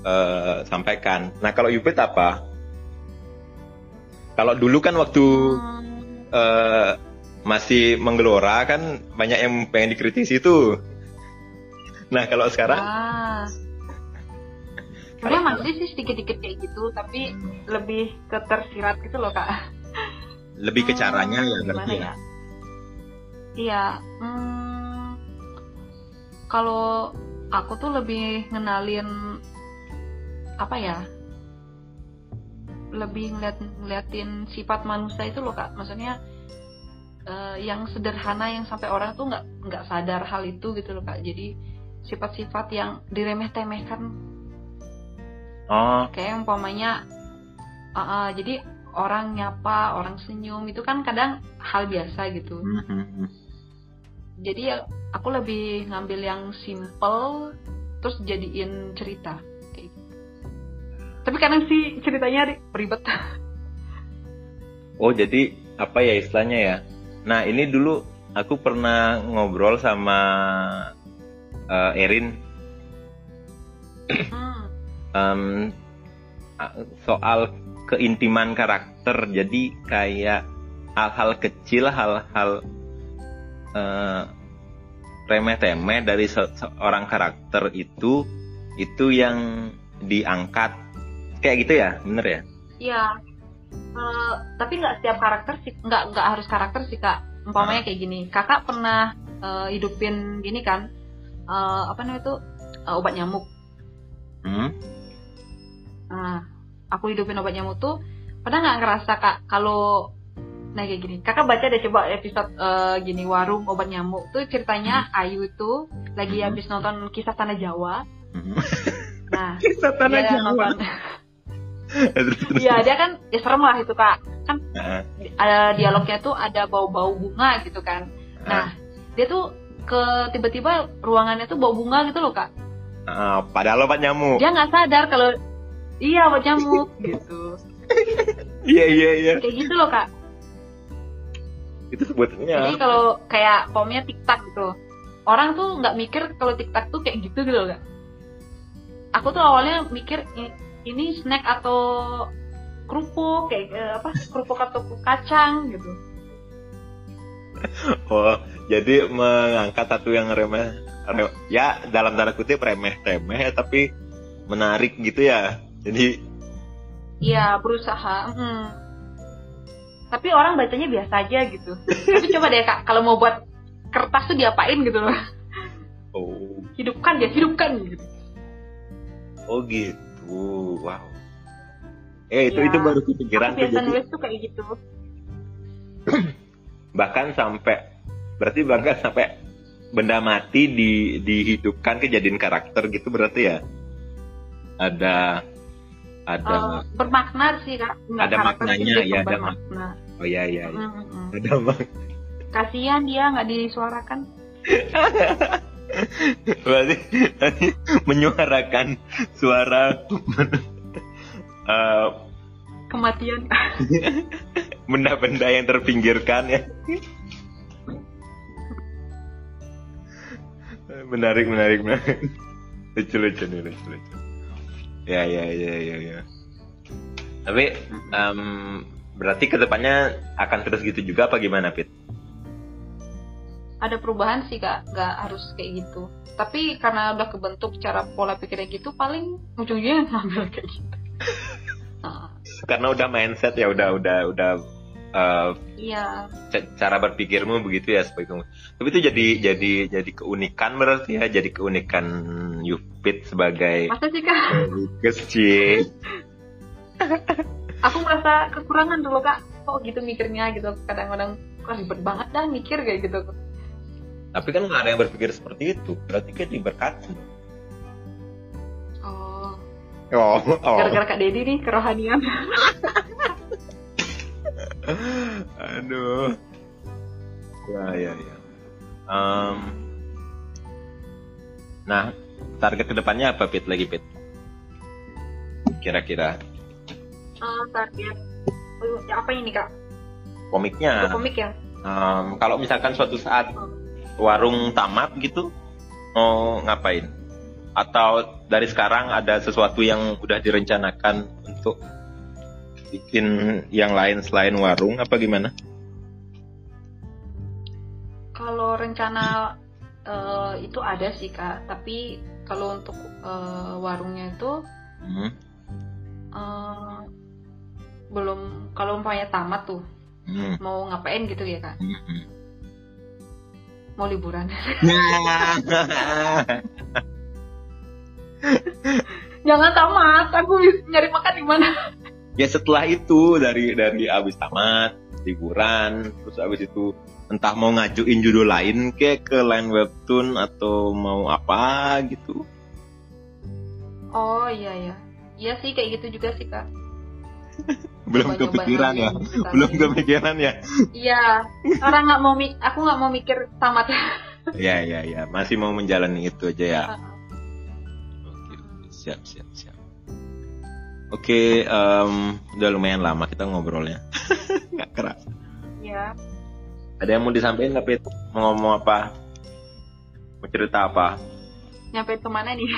eh, sampaikan nah kalau Yupit apa kalau dulu kan waktu Hmm. eh, masih menggelora kan banyak yang pengen dikritisi tuh nah kalau sekarang Ah. Sebenarnya masih sih sedikit-sedikit kayak gitu, tapi lebih ke tersirat gitu loh kak. lebih ke caranya ya Hmm, berarti gimana ya Iya. hmm, kalau aku tuh lebih ngenalin apa ya? Lebih ngeliat ngeliatin sifat manusia itu loh kak. Maksudnya eh, yang sederhana yang sampai orang tuh nggak nggak sadar hal itu gitu loh kak. Jadi sifat-sifat yang diremeh-temehkan oh kayak umpamanya uh, uh, jadi orang nyapa orang senyum itu kan kadang hal biasa gitu mhm. Jadi ya aku lebih ngambil yang simple terus jadiin cerita kayak gitu. tapi kadang sih ceritanya ri- ribet Oh jadi apa ya istilahnya ya? Nah ini dulu aku pernah ngobrol sama eh, Erin Hmm, a- soal keintiman karakter. Jadi kayak hal-hal kecil, hal-hal eh, remeh-temeh dari se- seorang karakter itu itu yang diangkat kayak gitu ya, bener ya? Iya. Eh, tapi nggak setiap karakter sih, nggak nggak harus karakter sih kak. Umpamanya kayak gini, kakak pernah eh, hidupin gini kan, eh, apa namanya itu eh, obat nyamuk. Hmm? Nah, aku hidupin obat nyamuk tuh pernah nggak ngerasa kak kalau nah kayak gini kakak baca deh coba episode eh, gini warung obat nyamuk tuh ceritanya Ayu tuh lagi Hmm. habis nonton kisah tanah Jawa Hmm. <laughs> nah Kisah tanah dia Jawa. nonton <laughs> iya dia kan ya serem lah itu kak kan Heeh. ada dialognya tuh ada bau-bau bunga gitu kan nah dia tuh ke tiba-tiba ruangannya tuh bau bunga gitu loh kak Heeh, padahal obat nyamuk. dia nggak sadar kalau iya obat nyamuk gitu <laughs> Iya iya iya. kayak gitu loh kak Itu sebetulnya. Jadi kalau kayak pomnya tiktak gitu, orang tuh nggak mikir kalau tiktak tuh kayak gitu gitu loh. Aku tuh awalnya mikir "I- ini snack atau kerupuk kayak eh, apa kerupuk atau kacang gitu. <laughs> Oh, jadi mengangkat satu yang remeh, re- ya dalam tanda kutip remeh temeh tapi menarik gitu ya. Jadi Iya berusaha. mm. Tapi orang bacanya biasa aja gitu. Tapi coba deh kak, kalau mau buat kertas tuh diapain gitu loh. oh, Hidupkan ya, hidupkan gitu. oh gitu. Wow. Eh itu Iya. itu baru kepikiran Aku tuh biasa jadi nulis tuh kayak gitu. <clears throat> bahkan sampai berarti bahkan sampai benda mati di dihidupkan kejadian karakter gitu berarti ya. Ada ada Eh, bermakna sih kak. Nggak Ada maknanya, ya, ada bermakna. oh ya ya, ya. Mm, mm, mm. ada mak Kasihan dia nggak disuarakan. <laughs> berarti menyuarakan suara eh, Kematian. <laughs> benda-benda yang terpinggirkan ya. menarik, menarik, menarik. Lucu, lucu nih, lucu, lucu. Ya, ya, ya, ya, ya. Tapi em, berarti ke depannya akan terus gitu juga apa gimana, Pit? Ada perubahan sih kak, nggak harus kayak gitu. Tapi karena udah kebentuk cara pola pikirnya gitu, paling ujung-ujungnya ngambil kayak gitu. <laughs> Nah, Karena udah mindset ya, udah, udah, udah eh, iya, ca- cara berpikirmu begitu ya sebagai kamu. Tapi itu jadi jadi jadi keunikan berarti ya, jadi keunikan Yupit sebagai masa sih kak? kecil. <laughs> Aku merasa kekurangan dulu kak. Kok gitu mikirnya gitu. Kadang-kadang kok ribet banget dah mikir kayak gitu. Tapi kan nggak ada yang berpikir seperti itu. Berarti kan diberkati. Oh, Oh, gara-gara kak Dedi nih kerohanian. <laughs> Aduh. Ya, ya, ya. Em, Nah, target ke depannya apa Pit lagi Pit? Kira-kira Eh, target eh, apa ini kak? komiknya. Itu komik ya? Em, kalau misalkan suatu saat warung tamat gitu, mau ngapain? Atau dari sekarang ada sesuatu yang udah direncanakan untuk bikin yang lain selain warung apa gimana? Kalau rencana eh, itu ada sih kak, tapi kalau untuk eh, warungnya itu Hmm, eh, belum. Kalau umpamanya tamat tuh, hmm, mau ngapain gitu ya kak? hmm. Mau liburan? <laughs> Jangan tamat, aku nyari makan di mana? Ya setelah itu dari dari abis tamat liburan terus abis itu entah mau ngajuin judul lain ke ke line webtoon atau mau apa gitu. Oh iya ya, iya sih kayak gitu juga sih kak. <laughs> belum Coba-coba kepikiran ya? <laughs> sekali. belum kepikiran ya? Iya, orang nggak mau aku nggak mau mikir tamat. ya ya ya masih mau menjalani itu aja ya? Oke. siap siap oke em, udah lumayan lama kita ngobrolnya <laughs> nggak keras Iya. ada yang mau disampaikan tapi mau ngomong apa mau cerita apa Nyampe ke mana nih?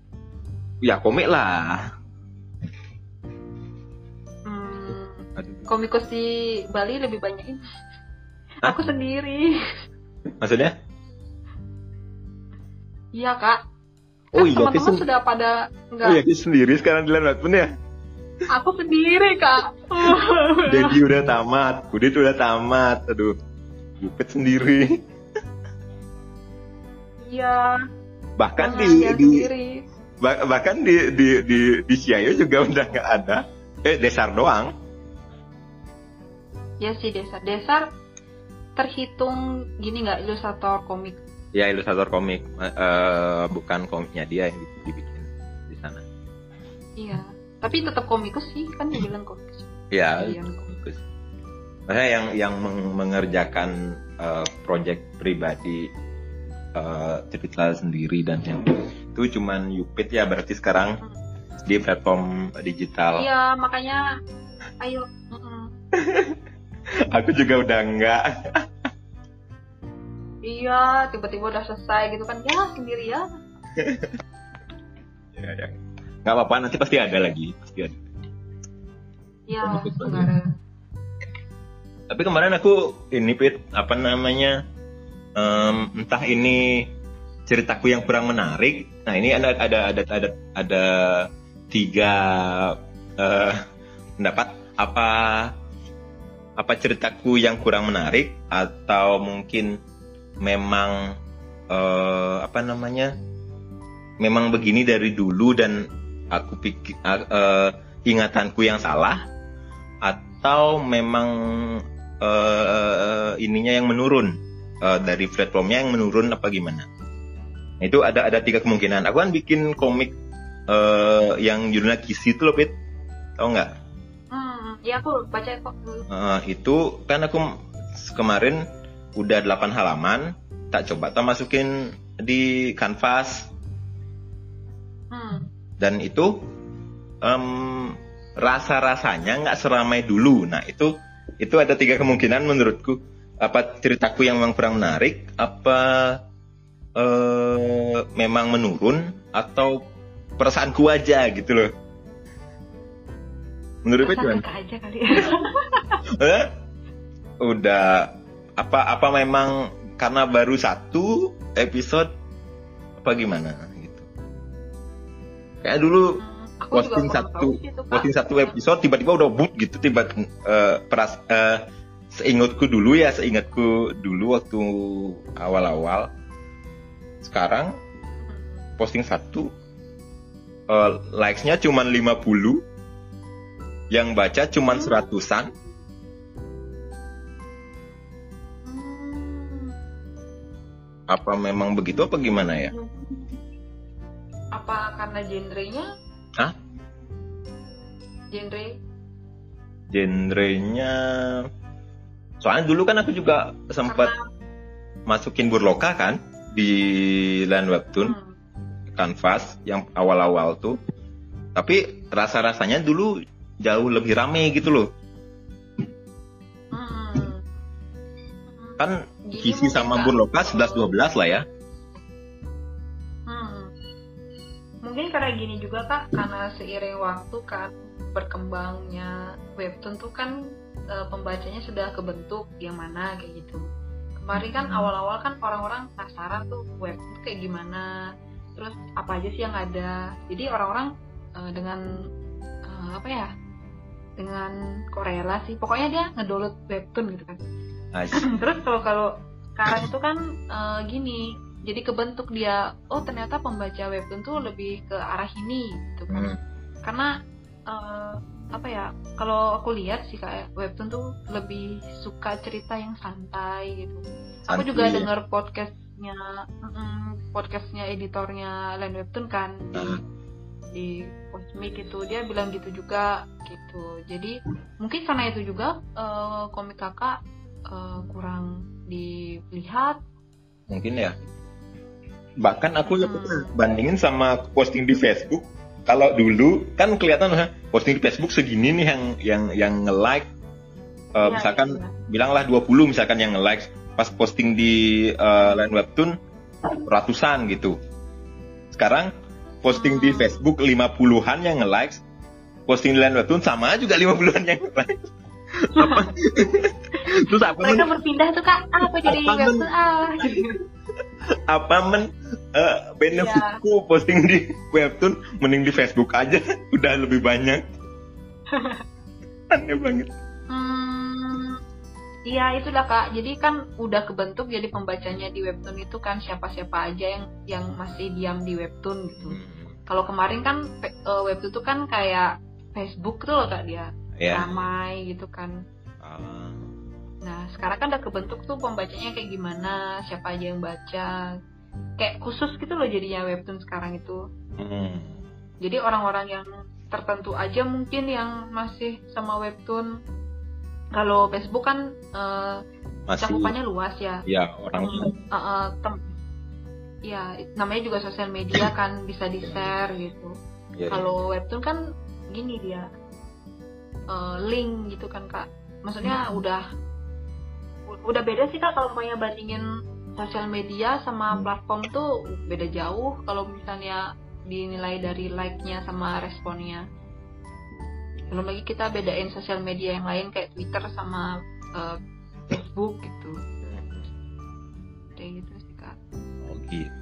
<laughs> ya komik lah Hmm, komikus di Bali lebih banyak ini. Hah? Aku sendiri. maksudnya Iya kak. Oh Kan iya, teman-teman sudah pada enggak. Oh iya, sendiri sekarang di webtoon ya. Aku sendiri kak. <laughs> Dedi udah tamat, Kudit udah tamat. Aduh, Bupet sendiri. Iya. Bahkan di, di sendiri. bah- bahkan di di di di Siayo juga <laughs> udah nggak ada. Eh, Desar doang. Ya sih Desar. Desar terhitung gini nggak ilustrator komik. Ya ilustrator komik, Eh, eh, bukan komiknya dia yang di- dibikin di sana. Iya. Tapi tetap komikus sih kan dibilang komikus. Ya, Iya, komikus. Maksudnya yang yang meng- mengerjakan eh, project pribadi eh, cerita sendiri dan yang itu cuman Yupit ya berarti sekarang di platform digital. Iya makanya ayo. <laughs> Aku juga udah enggak. Iya tiba-tiba udah selesai gitu kan ya sendiri ya. <laughs> ya, ya. Nggak apa-apa nanti pasti ada lagi, pasti ada. Iya enggak ada. Tapi kemarin aku ini Pit, apa namanya? em, entah ini ceritaku yang kurang menarik. Nah, ini ada ada ada ada ada tiga eh, pendapat apa apa ceritaku yang kurang menarik atau mungkin memang eh, apa namanya? Memang begini dari dulu dan aku pikir eh, ingatanku yang salah atau memang eh, ininya yang menurun eh, dari platformnya yang menurun apa gimana? Itu ada ada tiga kemungkinan. Aku kan bikin komik eh, yang judulnya Kisi itu loh, Pit. Tahu nggak? Hmm, iya aku baca kok. Eh, itu kan aku kemarin udah 8 halaman, tak coba tak masukin di kanvas Hmm. dan itu em, rasa-rasanya nggak seramai dulu. Nah itu itu ada tiga kemungkinan menurutku. Apa ceritaku yang memang kurang menarik, apa eh, memang menurun, atau perasaanku aja gitu loh. Menurutku Rasa kakak aja kali. Eh? Udah apa apa memang karena baru satu episode apa gimana gitu. Kayak dulu Hmm, aku posting satu tahu sih itu, Kak. posting satu episode tiba-tiba udah boot gitu tiba eh, peras eh, seingatku dulu ya seingatku dulu waktu awal-awal sekarang posting satu eh, likes-nya cuman 50 yang baca cuman Hmm. seratusan apa memang begitu apa gimana ya Apa karena genrenya? Hah? Genre? genrenya soalnya dulu kan aku juga sempat Karena masukin burloka kan di line webtoon hmm, kanvas yang awal-awal tuh tapi rasa-rasanya dulu jauh lebih rame gitu loh Hmm. kan Kisi sama Burloka 11-12 lah ya Hmm. Mungkin karena gini juga kak, karena seiring waktu kan berkembangnya webtoon tuh kan e, pembacanya sudah kebentuk yang mana kayak gitu. Kemarin kan awal-awal kan orang-orang penasaran tuh webtoon tuh kayak gimana, terus apa aja sih yang ada. Jadi orang-orang e, dengan e, apa ya, dengan korelasi, pokoknya dia ngedownload webtoon gitu kan. <laughs> Terus kalau kalau sekarang itu kan eh, gini, jadi kebentuk dia, oh ternyata pembaca webtoon tuh lebih ke arah ini gitu kan. Hmm. Karena eh, apa ya, kalau aku lihat sih kayak webtoon tuh lebih suka cerita yang santai gitu. aku juga ya. denger podcastnya, mm, podcastnya editornya Line Webtoon kan di Ah. di Cosmic itu dia bilang gitu juga gitu. Jadi mungkin karena itu juga eh, komik kakak eh, kurang dilihat. mungkin ya bahkan aku ya Hmm. bandingin sama posting di Facebook kalau dulu kan kelihatan ha, posting di Facebook segini nih yang yang yang nge-like eh, Iya, misalkan iya. bilanglah 20 misalkan yang nge-like pas posting di eh, line webtoon ratusan gitu sekarang posting di Hmm. Facebook 50-an yang nge-like posting di line webtoon sama juga 50-an yang nge-like <laughs> apa <laughs> terus apa Mereka men- berpindah tuh kak, ah, apa jadi Apa, Men? ah. apa men? Eh, benefitku posting di webtoon mending di Facebook aja. <laughs> Udah lebih banyak. <laughs> Aneh banget. Hmm, Iya itulah kak. Jadi kan udah kebentuk jadi pembacanya di webtoon itu kan siapa-siapa aja yang yang masih diam di webtoon gitu. Kalau kemarin kan eh, webtoon itu kan kayak Facebook tuh loh kak dia. Ya ramai gitu kan. Ah, Nah sekarang kan udah kebentuk tuh pembacanya kayak gimana, siapa aja yang baca. Kayak khusus gitu loh jadinya webtoon sekarang itu. hmm. Jadi orang-orang yang tertentu aja mungkin yang masih sama webtoon. Kalau Facebook kan masih cakupannya luas ya. ya orang Hmm, eh, eh, tem- ya namanya juga sosial media kan bisa di share gitu. ya, Kalau webtoon kan gini dia eh, link gitu kan kak. Maksudnya udah u- udah beda sih kak kalau mau bandingin sosial media sama Hmm. platform tuh beda jauh kalau misalnya dinilai dari like-nya sama responnya. Belum lagi kita bedain sosial media yang lain kayak Twitter sama eh, Facebook gitu. Kayak gitu sih kak. oh gitu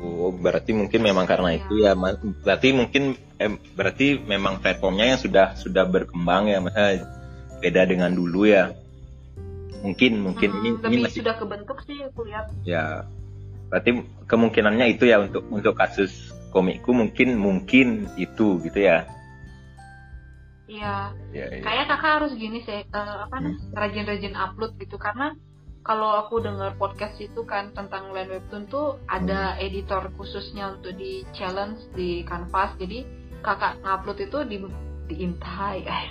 Oh, berarti mungkin memang karena Iya. itu ya berarti mungkin eh, berarti memang platformnya yang sudah sudah berkembang ya beda dengan dulu ya mungkin mungkin. Hmm, ini ini lebih masih sudah kebentuk sih aku lihat. ya. Berarti kemungkinannya itu ya untuk untuk kasus komikku mungkin mungkin itu gitu ya. Iya, ya, ya. kayak kakak harus gini sih, eh, apa nih, rajin-rajin upload gitu. Karena kalau aku dengar podcast itu kan tentang line webtoon tuh ada editor khususnya untuk di challenge di kanvas, jadi kakak ngupload itu di diintai guys,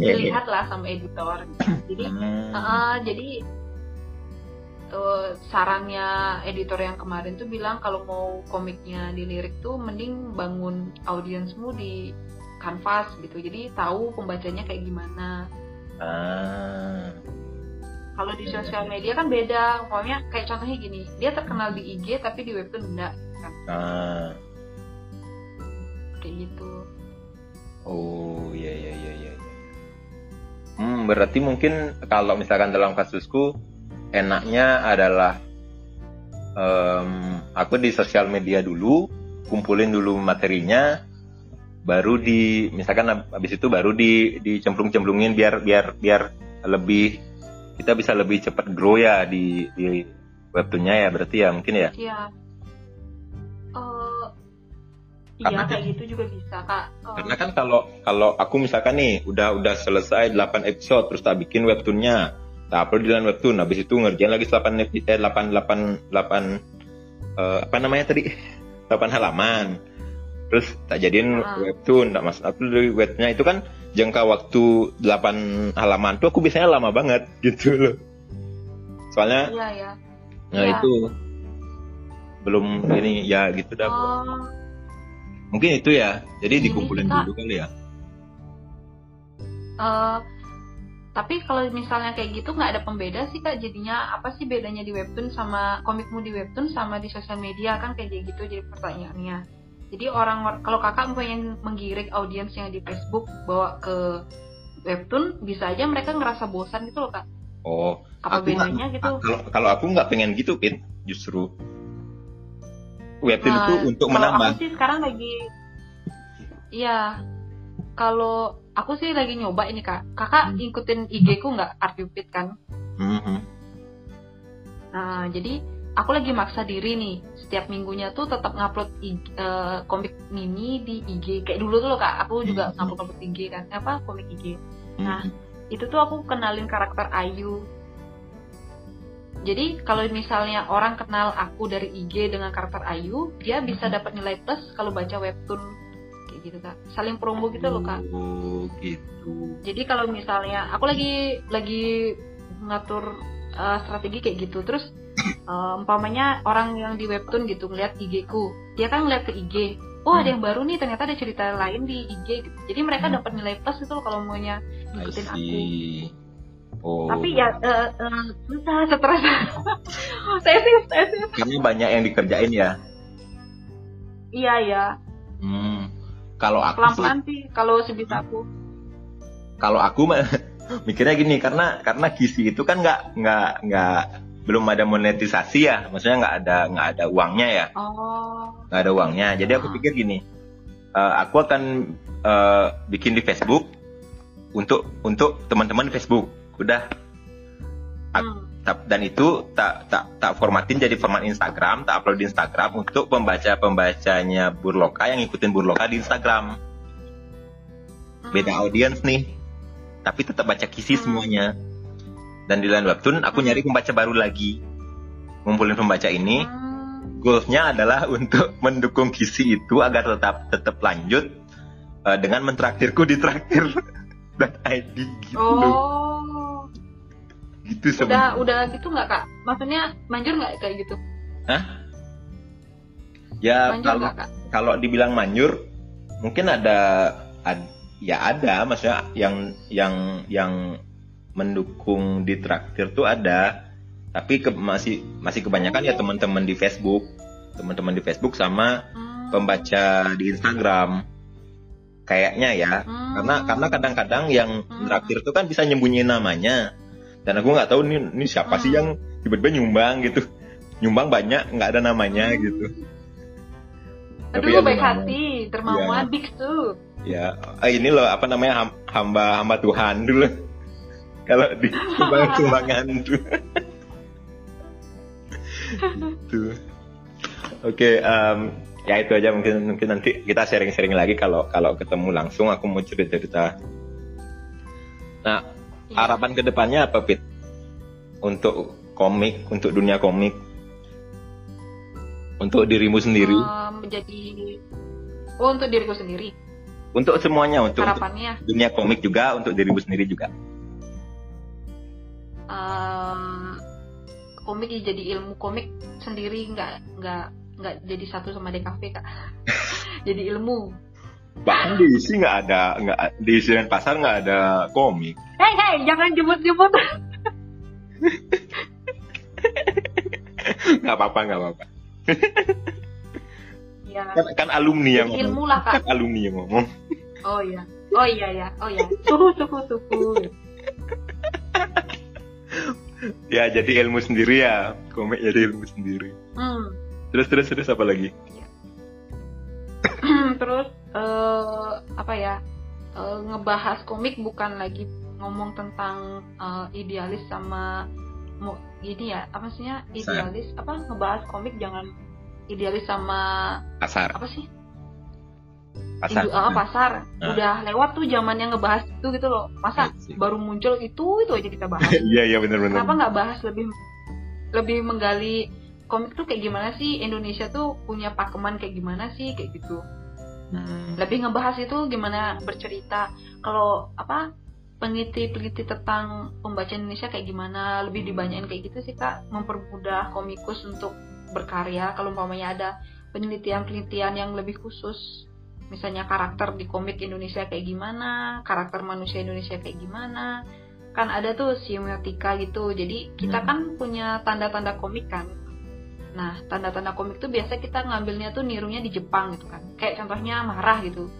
dilihat lah sama editor. Jadi Hmm. eh, jadi eh, sarannya editor yang kemarin tuh bilang kalau mau komiknya dilirik tuh mending bangun audiensmu di kanvas gitu jadi tahu pembacanya kayak gimana Ah. kalau di sosial media kan beda pokoknya kayak contohnya gini dia terkenal di IG tapi di webtoon enggak kan Ah. kayak gitu Oh iya iya iya iya. Hmm, berarti mungkin kalau misalkan dalam kasusku enaknya adalah em, aku di sosial media dulu kumpulin dulu materinya baru di misalkan hab- habis itu baru di dicemplung-cemplungin biar biar biar lebih kita bisa lebih cepat grow ya di di webtoonnya ya berarti ya mungkin ya iya Karena iya kayak gitu juga bisa kak Eh, Karena kan kalau kalau aku misalkan nih udah udah selesai 8 episode terus tak bikin webtoonnya, tak upload di dalam webtoon, habis itu ngerjain lagi 8 epi- eh 8 8 8 eh, apa namanya tadi? <laughs> 8 halaman. Terus tak jadiin Ah. webtoon, tak masuk upload di webnya itu kan jangka waktu 8 halaman tuh aku biasanya lama banget <laughs> gitu loh. Soalnya iya ya nah Iya. itu belum ini ya gitu dah Oh, mungkin itu ya. Jadi Ini dikumpulin kita- dulu kali ya. Eh, tapi kalau misalnya kayak gitu nggak ada pembeda sih kak. Jadinya apa sih bedanya di webtoon sama komikmu di webtoon sama di sosial media? Kan kayak gitu jadi pertanyaannya. Jadi orang kalau kakak pengen menggiring audiens yang di Facebook bawa ke webtoon bisa aja mereka ngerasa bosan gitu loh kak. Oh apa bedanya gitu? kalau kalau aku nggak pengen gitu pit justru webtoon Nah, itu untuk kalau menambah Aku sih sekarang lagi, iya. Kalau aku sih lagi nyoba ini kak. Kakak Hmm. ngikutin IG ku nggak Artupit kan? Mhm. Nah jadi aku lagi maksa diri nih. Setiap minggunya tuh tetap ngupload eh, komik mini di IG. Kayak dulu tuh loh kak. Aku juga Hmm. ngupload ngupload IG kan. Apa komik IG. Nah. Mhm. Itu tuh aku kenalin karakter Ayu. Jadi kalau misalnya orang kenal aku dari IG dengan karakter Ayu, dia bisa Hmm. dapat nilai plus kalau baca webtoon kayak gitu kak. Saling promo gitu loh kak. oh gitu Jadi kalau misalnya aku lagi lagi ngatur uh, strategi kayak gitu, terus uh, <clears throat> umpamanya orang yang di webtoon gitu ngeliat IG ku, dia kan ngeliat ke IG. Oh ada Hmm. yang baru nih, ternyata ada cerita lain di IG. Gitu. Jadi mereka Hmm. dapat nilai plus itu loh kalau maunya ngikutin aku. Oh. Tapi ya eh, eh, susah stres. <laughs> tesis tesis. karena banyak yang dikerjain ya. Iya ya. Hmm. Kalau aku Pelan sih, pelan sih kalau sebisa aku. kalau aku mah <laughs> mikirnya gini karena karena gizi itu kan nggak nggak nggak belum ada monetisasi ya, maksudnya nggak ada nggak ada uangnya ya, Oh. nggak ada uangnya. Jadi aku pikir gini, eh, aku akan eh, bikin di Facebook untuk untuk teman-teman di Facebook, udah Hmm. Dan itu tak tak tak formatin jadi format Instagram, tak upload di Instagram untuk pembaca pembacanya Burloka yang ngikutin Burloka di Instagram. Beda Hmm. audiens nih, tapi tetap baca kisi Hmm. semuanya. Dan di lain webtoon aku nyari pembaca baru lagi, ngumpulin pembaca ini. Goalsnya adalah <laughs> untuk mendukung kisi itu agar tetap tetap lanjut eh, dengan mentraktirku di traktir <laughs> ID gitu. Oh. Gitu Udah sebenarnya. udah gitu nggak kak? Maksudnya manjur nggak kayak gitu? Ya Manjur kalau kalau dibilang manjur mungkin ada ad- ya ada maksudnya yang yang yang mendukung di traktir tuh ada tapi ke- masih masih kebanyakan ya teman-teman di Facebook teman-teman di Facebook sama Hmm. pembaca di Instagram kayaknya ya Hmm. karena karena kadang-kadang yang Hmm. tuh kan bisa nyembunyiin namanya dan aku nggak tahu nih ini siapa sih Hmm. yang tiba-tiba nyumbang gitu nyumbang banyak nggak ada namanya Hmm. gitu Aduh ya baik lumayan. hati, dermawan, big tuh. Ya, ah, ini loh apa namanya ham- hamba hamba Tuhan dulu. <laughs> Kalau di <laughs> sumbangan sumbangan tuh. <laughs> tuh. Oke, em, ya itu aja mungkin mungkin nanti kita sharing-sharing lagi kalau kalau ketemu langsung aku mau cerita-cerita. Nah, Iya. harapan ke depannya apa Pit? Untuk komik, untuk dunia komik, untuk dirimu sendiri, menjadi oh untuk diriku sendiri untuk semuanya, untuk, untuk harapannya dunia komik juga, untuk dirimu sendiri juga. eh, komik ya jadi ilmu komik sendiri nggak nggak nggak jadi satu sama DKV kak. <laughs> Jadi ilmu. Bahkan di isi nggak ada nggak di isi dan pasar nggak ada komik. Hei hei jangan jemput-jemput. <laughs> Nggak apa-apa nggak apa-apa. Ya. Kan, kan alumni yang ngomong. ilmu lah kan kak alumni yang ngomong. Oh iya. Oh iya ya oh iya. Suhu suhu suhu. Ya jadi ilmu sendiri ya. Komik jadi ilmu sendiri. Hmm. Terus terus terus apa lagi? <clears throat> Terus eh apa ya eh, ngebahas komik bukan lagi ngomong tentang eh, idealis sama mau ini ya apa maksudnya idealis apa ngebahas komik jangan idealis sama pasar apa sih? Pasar. Indu- ah, pasar. Nah. udah lewat tuh zaman yang ngebahas itu gitu loh. Masa I see. baru muncul itu itu aja kita bahas. <laughs> Iya iya benar benar kenapa nggak bahas lebih lebih menggali komik tuh kayak gimana sih? Indonesia tuh punya pakeman kayak gimana sih? Kayak gitu. Hmm. lebih ngebahas itu gimana bercerita. Kalau apa peneliti-peneliti tentang pembaca Indonesia kayak gimana? Lebih dibanyakin kayak gitu sih kak. Mempermudah komikus untuk berkarya kalau umpamanya ada penelitian-penelitian yang lebih khusus. Misalnya karakter di komik Indonesia kayak gimana karakter manusia Indonesia kayak gimana. Kan ada tuh semiotika gitu. Jadi kita Hmm. kan punya tanda-tanda komik kan nah tanda-tanda komik tuh biasa kita ngambilnya tuh nirunya di Jepang gitu kan. Kayak contohnya marah gitu.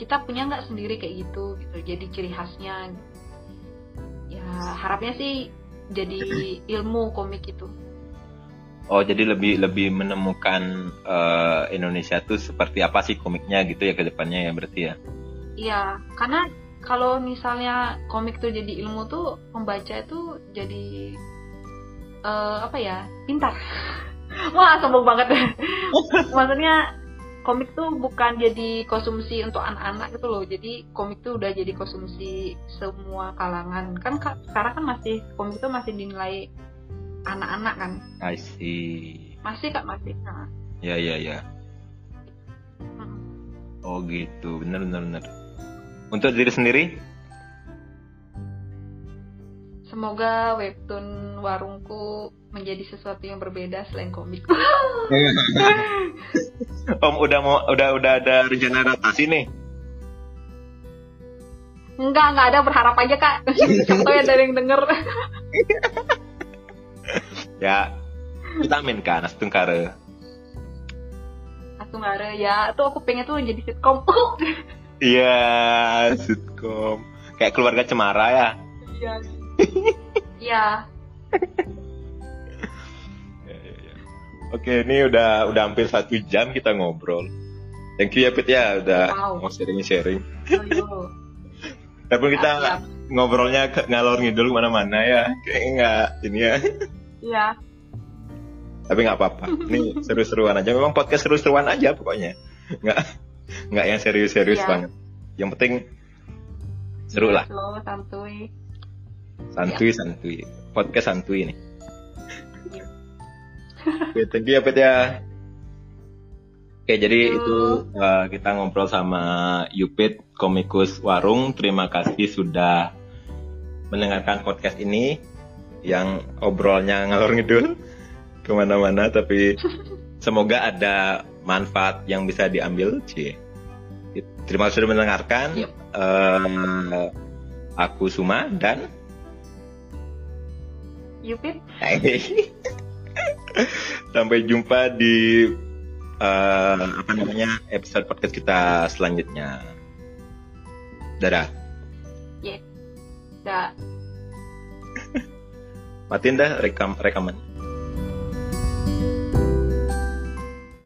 Kita punya nggak sendiri kayak gitu gitu. Jadi ciri khasnya. Ya harapnya sih jadi <clears throat> ilmu komik itu. Oh jadi lebih lebih menemukan eh, Indonesia tuh seperti apa sih komiknya gitu ya ke depannya ya berarti ya. Iya, karena kalau misalnya komik tuh jadi ilmu tuh pembaca itu jadi eh, apa ya pintar. <laughs> Wah sombong banget. <laughs> Maksudnya komik tuh bukan jadi konsumsi untuk anak-anak gitu loh. Jadi komik tuh udah jadi konsumsi semua kalangan. Kan ka- sekarang kan masih komik tuh masih dinilai anak-anak kan. I see. Masih kak masih. Nah, Ya ya ya. hmm. Oh gitu, bener bener bener. Untuk diri sendiri? Semoga webtoon warungku menjadi sesuatu yang berbeda selain komik. <laughs> Om udah mau udah udah ada rencana adaptasi nih. Enggak, enggak ada berharap aja kak. <laughs> Siapa tahu ada yang denger. <laughs> Ya kita amin kan Astungkare. Ada ya. Tuh aku pengen tuh jadi sitkom. Iya, sitkom. Kayak keluarga Cemara ya. Iya. Iya. Ya, ya, ya. Oke, ini udah udah hampir satu jam kita ngobrol. Thank you ya Pit ya udah Wow. mau sharing-sharing. Yo, yo. Walaupun kita Siap. ngobrolnya ke- ngalor ngidul ke mana-mana ya, kayaknya nggak ini ya. Iya. Tapi nggak apa-apa. Ini seru-seruan aja. Memang podcast seru-seruan aja pokoknya. Nggak nggak yang serius-serius Iya. banget. Yang penting seru lah. Slow, santuy. Santuy santuy. Podcast santuy nih. Iya. Oke, thank you ya Pit ya. Oke, jadi you. itu uh, kita ngobrol sama Yupit komikus Warung. Terima kasih sudah mendengarkan podcast ini yang obrolnya ngalor ngidul <laughs> ke mana-mana, tapi <laughs> semoga ada manfaat yang bisa diambil. Cie. Terima kasih sudah mendengarkan. Yep. Eh, aku Suma dan Yupit. <laughs> Sampai jumpa di eh, apa namanya episode podcast kita selanjutnya. Dadah. Dah. Matiin dah rekam rekaman.